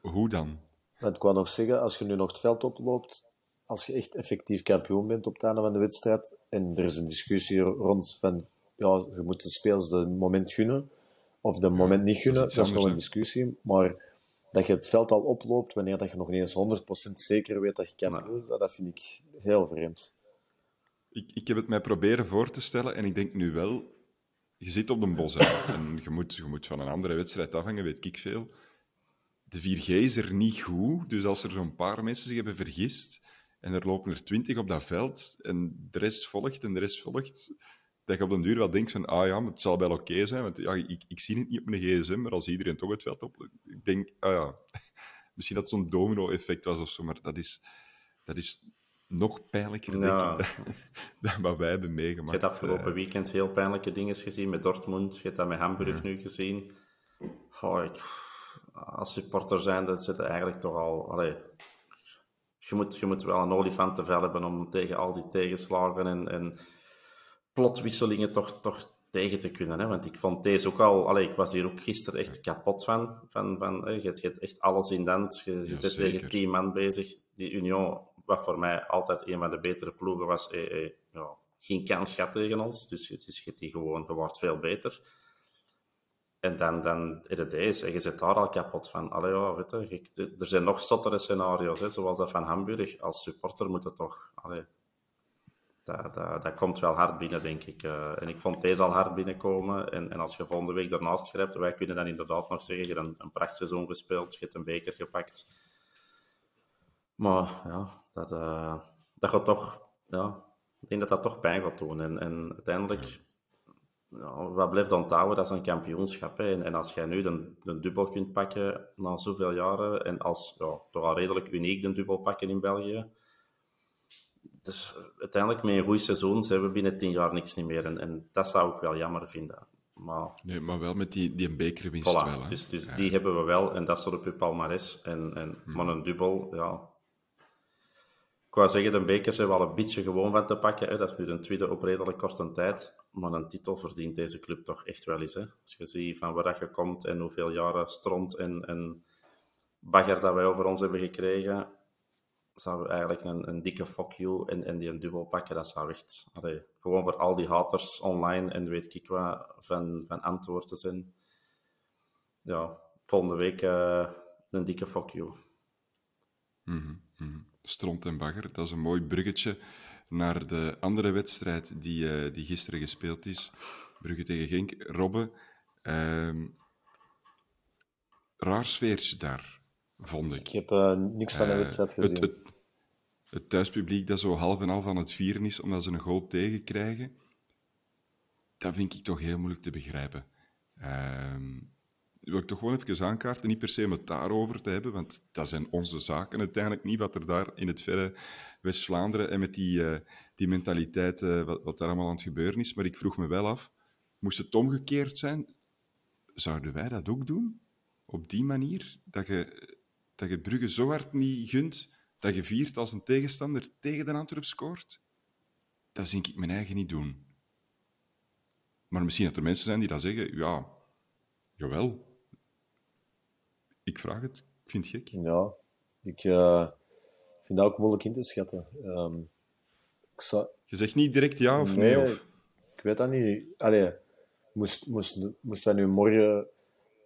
Hoe dan? Maar ik wou nog zeggen, als je nu nog het veld oploopt, als je echt effectief kampioen bent op het einde van de wedstrijd, en er is een discussie rond van, ja, je moet de spelers de moment gunnen, of de moment niet gunnen, dat is nog een discussie, maar dat je het veld al oploopt wanneer dat je nog niet eens 100% zeker weet dat je kampioen is, dat vind ik heel vreemd. Ik, ik heb het mij proberen voor te stellen en ik denk nu wel, je zit op een bos (laughs) en je moet, je moet van een andere wedstrijd afhangen, weet ik veel. De 4G is er niet goed, dus als er zo'n paar mensen zich hebben vergist en er lopen er twintig op dat veld en de rest volgt en de rest volgt, dat je op den duur wel denkt van, ah ja, het zal wel oké zijn, want ja, ik, ik zie het niet op mijn gsm, maar als iedereen toch het veld op... Ik denk, ah ja, (laughs) misschien dat zo'n domino-effect was of zo, maar dat is, dat is nog pijnlijker, denk ik, (laughs) dan, wat wij hebben meegemaakt. Je hebt afgelopen uh, weekend heel pijnlijke dingen gezien met Dortmund, je hebt dat met Hamburg ja. nu gezien. Oh, ik, als supporter zijn, dat zit eigenlijk toch al... Allee, je, moet, je moet wel een olifantenvel hebben om tegen al die tegenslagen en... en plotwisselingen toch, toch tegen te kunnen. Hè? Want ik vond deze ook al... Allee, ik was hier ook gisteren echt kapot van. van, van hè? Je, hebt echt alles in dans. Je, je zit tegen tien man bezig. Die Union, wat voor mij altijd een van de betere ploegen was, eh, eh, ja, geen kans gehad tegen ons. Dus het is die gewoon, je wordt veel beter. En dan, dan is. En je zit daar al kapot van. Allee, ja, weet je, er zijn nog zottere scenario's, hè, zoals dat van Hamburg. Als supporter moet het toch... Allee, dat, dat, dat, komt wel hard binnen, denk ik. Uh, en ik vond deze al hard binnenkomen. En, en als je volgende week daarnaast grijpt, wij kunnen dan inderdaad nog zeggen, je hebt een, prachtseizoen gespeeld, je hebt een beker gepakt. Maar ja, dat, uh, dat gaat toch... Ja, ik denk dat dat toch pijn gaat doen. En, en uiteindelijk... Ja, wat blijft onthouden, dat is een kampioenschap. Hè. En, en, als jij nu de, de dubbel kunt pakken na zoveel jaren, en als ja, toch al redelijk uniek de dubbel pakken in België, dus uiteindelijk met een goed seizoen zijn we binnen tien jaar niks niet meer. En, en dat zou ik wel jammer vinden. Maar, nee, maar wel met die, die bekerwinst voilà, wel. Dus, dus die hebben we wel. En dat op je palmarès. En, en, hmm. Maar een dubbel, ja... Wou zeggen, de beker zijn we al een beetje gewoon van te pakken. Hè. Dat is nu de tweede op redelijk korte tijd. Maar een titel verdient deze club toch echt wel eens. Hè. Als je ziet van waar je komt en hoeveel jaren stront en, en bagger dat wij over ons hebben gekregen zou eigenlijk een, een dikke fuck you en, die een dubbel pakken. Dat zou echt gewoon voor al die haters online en weet ik wat van, van antwoorden zijn. Ja, volgende week uh, een dikke fuck you. Mm -hmm. Stront en bagger, dat is een mooi bruggetje naar de andere wedstrijd die, uh, die gisteren gespeeld is. Brugge tegen Genk. Robbe, uh, raar sfeertje daar, vond ik. Ik heb uh, niks van de wedstrijd gezien. Het, het, het thuispubliek dat zo half en half aan het vieren is omdat ze een goal tegenkrijgen, dat vind ik toch heel moeilijk te begrijpen. Uh, wil ik toch gewoon even aankaarten, niet per se om het daarover te hebben, want dat zijn onze zaken uiteindelijk niet, wat er daar in het verre West-Vlaanderen en met die, uh, die mentaliteit, wat, wat daar allemaal aan het gebeuren is. Maar ik vroeg me wel af, moest het omgekeerd zijn, zouden wij dat ook doen? Op die manier? Dat je, dat je Brugge zo hard niet gunt dat je viert als een tegenstander tegen de Antwerp scoort, dat zie ik mijn eigen niet doen. Maar misschien dat er mensen zijn die dat zeggen, ja, jawel. Ik vraag het, ik vind het gek. Ja, ik uh, vind dat ook moeilijk in te schatten. Um, zou... Je zegt niet direct ja of nee? nee of... Ik weet dat niet. Allee, moest, moest, moest wij nu morgen,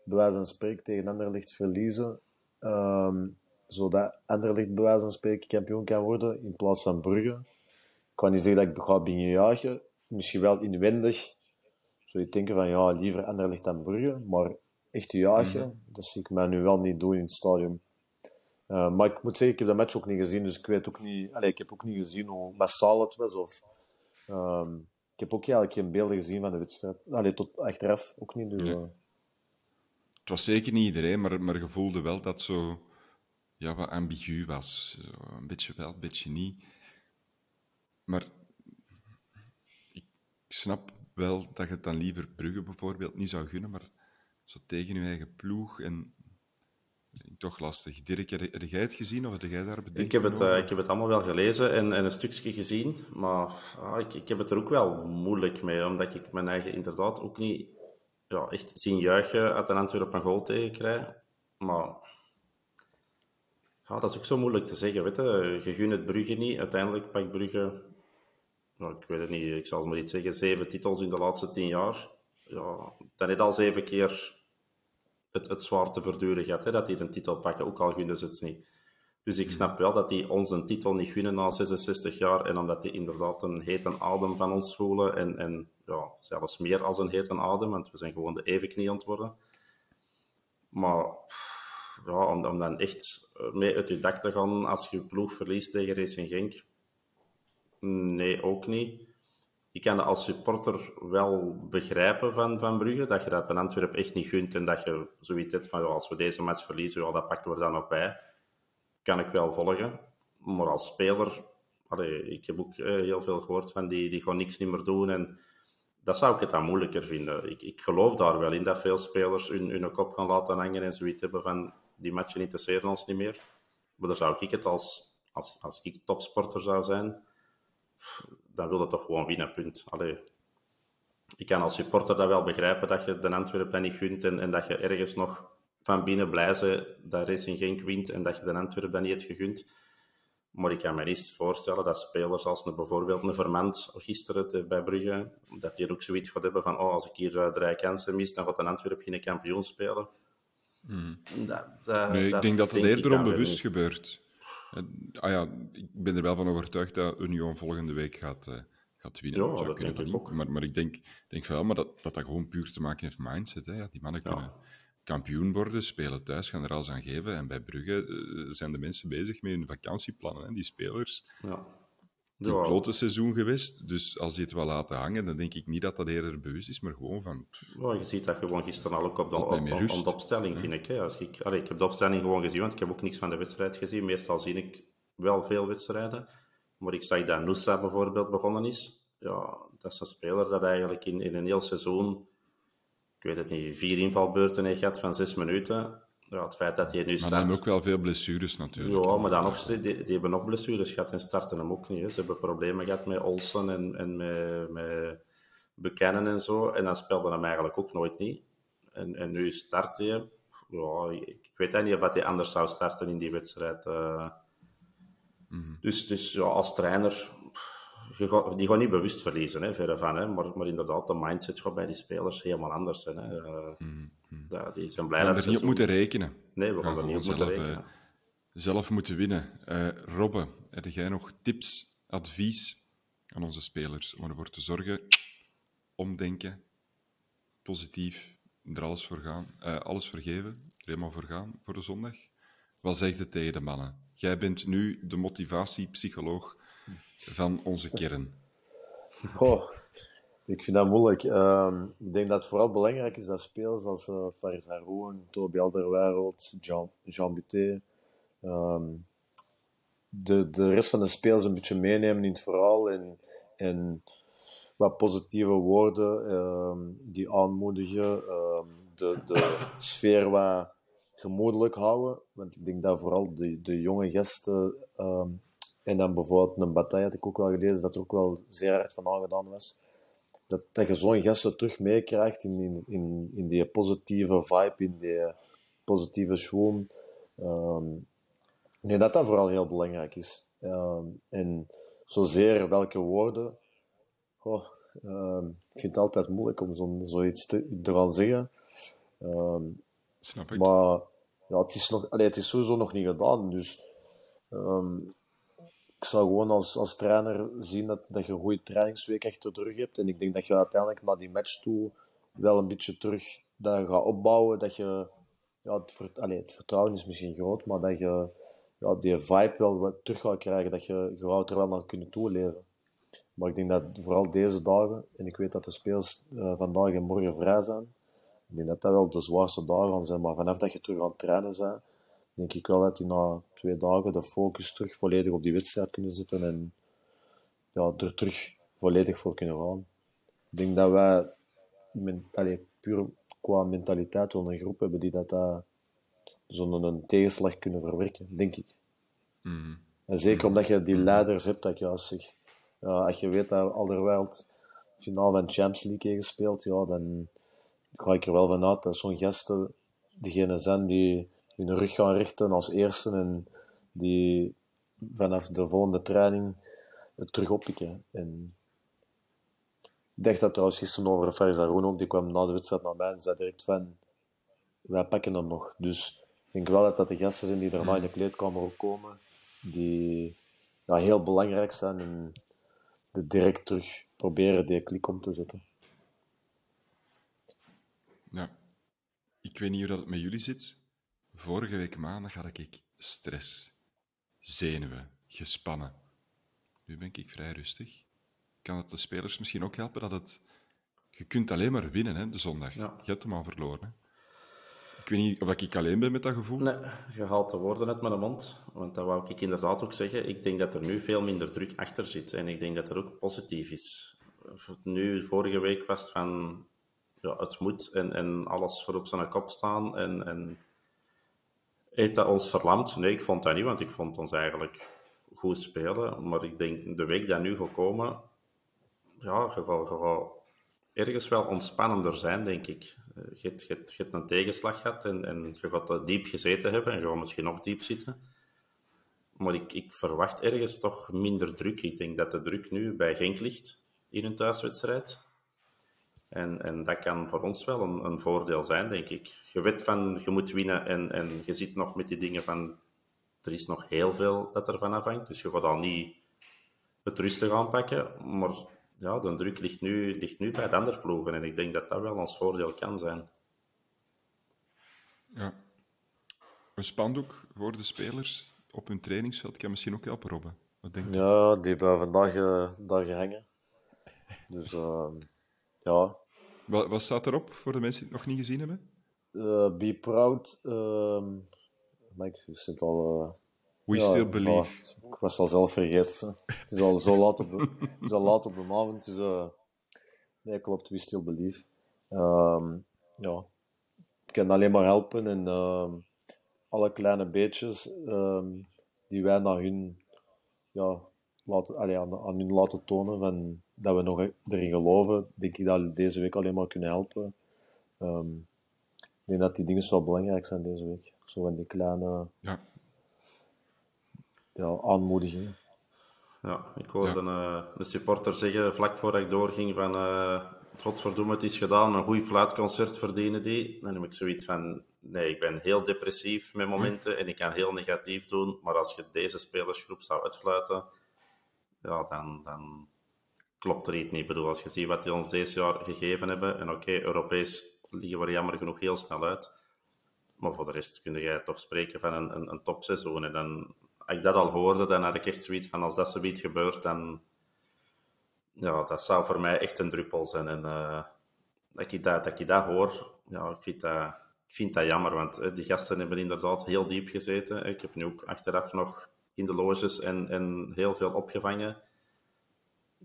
bij wijze van spreken, tegen Anderlecht verliezen... Um, zodat Anderlecht bij wijze van spreken kampioen kan worden in plaats van Brugge. Ik kan niet zeggen dat ik ga beginnen jagen. Misschien wel inwendig. Zou je denken van ja, liever Anderlecht dan Brugge. Maar echt jagen, mm dat zie ik mij nu wel niet doen in het stadion. Uh, maar ik moet zeggen, ik heb de match ook niet gezien, dus ik weet ook niet... Allez, ik heb ook niet gezien hoe massaal het was. Of, um, ik heb ook eigenlijk geen beelden gezien van de wedstrijd. Allee, tot achteraf ook niet. Dus, uh... Het was zeker niet iedereen, maar, maar je voelde wel dat zo ja, wat ambigu was. een beetje wel, een beetje niet. Maar ik snap wel dat je het dan liever Brugge bijvoorbeeld niet zou gunnen, maar zo tegen je eigen ploeg en toch lastig. Dirk, heb jij het gezien of heb jij daar bedenkt? Ik heb het, uh, ik heb het allemaal wel gelezen en, en een stukje gezien, maar ah, ik, ik heb het er ook wel moeilijk mee, omdat ik mijn eigen inderdaad ook niet ja, echt zien juichen uit een Antwerp een goal tegenkrijg. Maar ja, dat is ook zo moeilijk te zeggen. Weet je. je gunt het Brugge niet. Uiteindelijk pakt Brugge, nou, ik weet het niet, ik zal maar iets zeggen, zeven titels in de laatste tien jaar. Ja, dan heb je al zeven keer het, het zwaar te verduren gaat, hè, dat die een titel pakken, ook al gunnen ze het niet. Dus ik snap wel dat die ons een titel niet gunnen na 66 jaar en omdat die inderdaad een hete adem van ons voelen en, en ja, zelfs meer als een hete adem, want we zijn gewoon de evenknie aan het worden. Maar ja, om, om dan echt mee uit je dak te gaan als je ploeg verliest tegen Racing Genk, nee, ook niet. Ik kan dat als supporter wel begrijpen van, van Brugge, dat je dat in Antwerpen echt niet gunt en dat je zoiets hebt van als we deze match verliezen, dat pakken we dan nog bij. Kan ik wel volgen. Maar als speler, ik heb ook eh, heel veel gehoord van die, die gewoon niks niet meer doen en dat zou ik het dan moeilijker vinden. Ik, ik geloof daar wel in dat veel spelers hun, hun kop gaan laten hangen en zoiets hebben van die matchen interesseren ons niet meer. Maar daar zou ik het als, als, als ik topsporter zou zijn, dan wil je toch gewoon winnen, punt. Allee, ik kan als supporter dat wel begrijpen dat je de Antwerpen niet gunt en, en dat je ergens nog van binnen blij bent dat Racing Genk wint en dat je de Antwerpen niet hebt gegund. Maar ik kan me niet voorstellen dat spelers als een, bijvoorbeeld een Vermand gisteren bij Brugge, dat die ook zoiets gaat hebben van oh, als ik hier uh, drie kansen mis, dan gaat een Antwerp geen kampioen spelen. Hmm. nee, ik denk dat het eerder onbewust gebeurt. Ah ja, ik ben er wel van overtuigd dat Union volgende week gaat, uh, gaat winnen. Ja, dat denk ik ook. Maar, maar ik denk, denk wel maar dat, dat dat gewoon puur te maken heeft met mindset. Hè. Ja, die mannen kunnen kampioen worden, spelen thuis, gaan er alles aan geven. En bij Brugge uh, zijn de mensen bezig met hun vakantieplannen, hè, die spelers. Ja. Het is een klote seizoen geweest, dus als die het wel laten hangen, dan denk ik niet dat dat eerder bewust is, maar gewoon van... Ja, je ziet dat gewoon gisteren al ook op de, op, op, de opstelling, vind ik. Hè. Als ik, allee, ik heb de opstelling gewoon gezien, want ik heb ook niks van de wedstrijd gezien. Meestal zie ik wel veel wedstrijden. Maar ik zag dat Nusa bijvoorbeeld begonnen is. Ja, dat is een speler dat eigenlijk in, in een heel seizoen ik weet het niet, vier invalbeurten heeft gehad van zes minuten. Ja, het feit dat hij nu start... Maar dan ook wel veel blessures natuurlijk. Ja, maar dan nog, die, die hebben nog blessures gehad en starten hem ook niet. Hè. Ze hebben problemen gehad met Olsen en, en met, met Bekennen en zo. En dan speelde hem eigenlijk ook nooit niet. En, en nu start hij. Ja, ik weet niet of hij anders zou starten in die wedstrijd. Uh, Dus, dus ja, als trainer die gaan niet bewust verliezen, hè, verre van. Hè, maar, maar inderdaad, de mindset gaat bij die spelers helemaal anders zijn. Hè. Uh, mm -hmm. die zijn blij we dat ze... niet op moeten rekenen. Nee, we gaan, er niet op moeten rekenen. Uh, zelf moeten winnen. Uh, Robbe, heb jij nog tips, advies aan onze spelers om ervoor te zorgen, omdenken, positief, er alles voor gaan, alles vergeven, er helemaal voor gaan voor de zondag? Wat zeg je tegen de mannen? Jij bent nu de motivatiepsycholoog van onze kern? Oh, ik vind dat moeilijk. Uh, ik denk dat het vooral belangrijk is dat spelers als uh, Faris Haroun, Toby Alderweireld, Jean, Jean Buté, um, de, de rest van de spelers een beetje meenemen in het verhaal en, en wat positieve woorden um, die aanmoedigen, de, de sfeer wat gemoedelijk houden. Want ik denk dat vooral de, de jonge gasten en dan bijvoorbeeld een bataille had ik ook wel gelezen dat er ook wel zeer hard van aangedaan was. Dat, dat je zo'n gasten terug meekrijgt in, in, in, in die positieve vibe, in die positieve schoen. Um, nee, dat dat vooral heel belangrijk is. Um, en zozeer welke woorden. Oh, um, ik vind het altijd moeilijk om zo, zoiets te, te zeggen. Snap ik. Maar ja, het, is nog, allee, het is sowieso nog niet gedaan. Dus ik zou gewoon als, als trainer zien dat, dat je een goede trainingsweek achter de rug hebt. En ik denk dat je uiteindelijk naar die match toe wel een beetje terug dat gaat opbouwen. Dat je, ja, het, het vertrouwen is misschien groot, maar dat je ja, die vibe wel wat terug gaat krijgen. Dat je, gaat er wel naar kunnen toeleven. Maar ik denk dat vooral deze dagen, en ik weet dat de spelers uh, vandaag en morgen vrij zijn, ik denk dat dat wel de zwaarste dagen zijn. Maar vanaf dat je terug aan het trainen bent, denk ik wel dat die na twee dagen de focus terug volledig op die wedstrijd kunnen zetten en ja, er terug volledig voor kunnen gaan. Ik denk dat wij men, allez, puur qua mentaliteit wel een groep hebben die dat, dat zonder een tegenslag kunnen verwerken, denk ik. Mm. En zeker omdat je die leiders hebt, dat ik juist zeg. Ja, als je weet dat Alderweireld finaal van Champions League heeft gespeeld, ja, dan ga ik er wel van uit dat zo'n gasten degene zijn die hun rug gaan richten als eerste en die vanaf de volgende training het terug oppikken. En ik dacht dat trouwens gisteren over Faris ook, die kwam na de wedstrijd naar mij en zei direct van wij pakken hem nog. Dus ik denk wel dat dat de gasten zijn die daarna in de kleedkamer ook komen, die ja, heel belangrijk zijn en de direct terug proberen die klik om te zetten. Ja. Ik weet niet hoe dat het met jullie zit. Vorige week maandag had ik stress, zenuwen, gespannen. Nu ben ik vrij rustig. Kan het de spelers misschien ook helpen dat het... Je kunt alleen maar winnen, hè, de zondag. Ja. Je hebt hem al verloren. Hè. Ik weet niet of ik alleen ben met dat gevoel. Nee, je haalt de woorden uit mijn mond. Want dat wou ik inderdaad ook zeggen. Ik denk dat er nu veel minder druk achter zit. En ik denk dat dat ook positief is. Nu, vorige week was het van... Ja, het moet en, en alles voor op zijn kop staan. En, en heeft dat ons verlamd? Nee, ik vond dat niet, want ik vond ons eigenlijk goed spelen. Maar ik denk, de week dat nu gaat komen... Ja, je gaat, ergens wel ontspannender zijn, denk ik. Eh, Je hebt, een tegenslag gehad en, en je gaat diep gezeten hebben en je misschien nog diep zitten. Maar ik, ik verwacht ergens toch minder druk. Ik denk dat de druk nu bij Genk ligt in een thuiswedstrijd. En, en dat kan voor ons wel een, een voordeel zijn, denk ik. Je weet van, je moet winnen en, en je zit nog met die dingen van... Er is nog heel veel dat ervan afhangt, dus je gaat al niet het rustig aanpakken. Maar ja, de druk ligt nu, ligt nu bij de andere ploegen en ik denk dat dat wel ons voordeel kan zijn. Ja. Een spandoek voor de spelers op hun trainingsveld kan misschien ook helpen, Robben. Wat denk je? Ja, die hebben vandaag eh, daar gehangen. Dus ehm, ja, Wat, wat staat erop voor de mensen die het nog niet gezien hebben? eh, be proud. ehm maar ik zit al. eh, We ja, still believe. ik was al zelf vergeten. ze. Het is al zo laat op de, het is al laat op de avond. Dus, eh, nee, klopt. We still believe. Ehm, ja, het kan alleen maar helpen. En ehm, alle kleine beetjes die wij naar hun, ja, laten, allee, aan, aan hun laten tonen van, dat we nog erin geloven, denk ik dat die deze week alleen maar kunnen helpen. Ehm, ik denk dat die dingen zo belangrijk zijn deze week. Zo van die kleine Ja. ja, aanmoedigingen. Ja, ik hoorde een, eh, een supporter zeggen vlak voordat ik doorging van eh godverdomme, het is gedaan, een goed fluitconcert verdienen die. Dan heb ik zoiets van, nee, ik ben heel depressief met momenten en ik kan heel negatief doen, maar als je deze spelersgroep zou uitfluiten, ja, dan, dan klopt er iets niet. Ik bedoel, als je ziet wat die ons deze jaar gegeven hebben, en oké, Europees liggen we er jammer genoeg heel snel uit, maar voor de rest kun jij toch spreken van een, een, een topseizoen. En dan, als ik dat al hoorde, dan had ik echt zoiets van, als dat zoiets gebeurt, dan... Ja, dat zou voor mij echt een druppel zijn. En eh, dat, ik dat, dat ik dat hoor, ja, ik vind dat, ik vind dat jammer. Want eh, die gasten hebben inderdaad heel diep gezeten. Ik heb nu ook achteraf nog in de loges en, en heel veel opgevangen.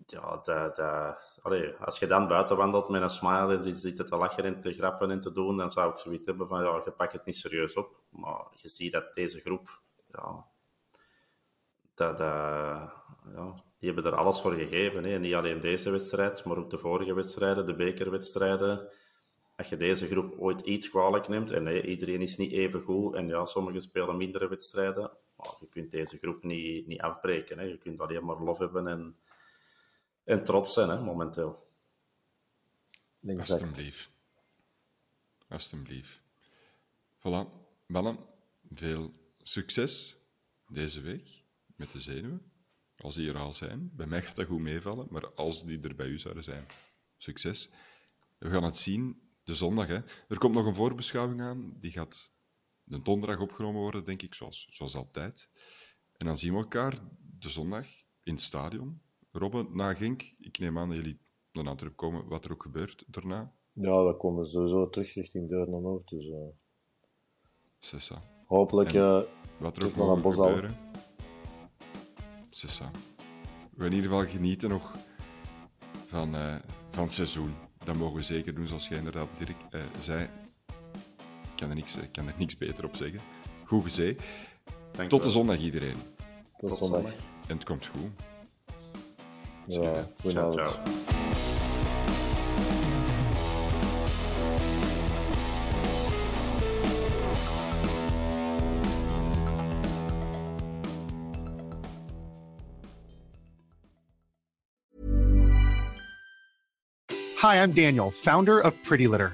Ja, dat, dat, als je dan buiten wandelt met een smile en zit te lachen en te grappen en te doen, dan zou ik zoiets hebben van, ja, je pakt het niet serieus op. Maar je ziet dat deze groep, ja, dat, ja, die hebben er alles voor gegeven. Hè. Niet alleen deze wedstrijd, maar ook de vorige wedstrijden, de bekerwedstrijden. Als je deze groep ooit iets kwalijk neemt, en iedereen is niet even goed, en ja, sommigen spelen mindere wedstrijden, maar je kunt deze groep niet, niet afbreken. Hè. Je kunt alleen maar lof hebben en, en trots zijn, hè, momenteel. Exact. Alsjeblieft. Alsjeblieft. Voilà. Mannen, veel succes deze week met de zenuwen. Als die er al zijn. Bij mij gaat dat goed meevallen, maar als die er bij u zouden zijn, succes. We gaan het zien de zondag. Hè. Er komt nog een voorbeschouwing aan. Die gaat de donderdag opgenomen worden, denk ik, zoals, zoals altijd. En dan zien we elkaar de zondag in het stadion. Robben, na Genk. Ik neem aan dat jullie naar Antwerpen komen, wat er ook gebeurt daarna. Ja, we komen sowieso terug richting Deurne-Noord. Dus eh, C'est ça. hopelijk En- eh, Wat er Terug ook naar Bosal. gebeuren. C'est ça. We gaan in ieder geval genieten nog van, eh, van het seizoen. Dat mogen we zeker doen, zoals jij inderdaad, Dirk, eh, zei. Ik kan, er niks, ik kan er niks beter op zeggen. Goed gezegd. Tot de zondag, iedereen. tot, Tot zondag. zondag. En het komt goed. Ja, Ciao, goedenavond. ciao. Hi, I'm Daniel, founder of Pretty Litter.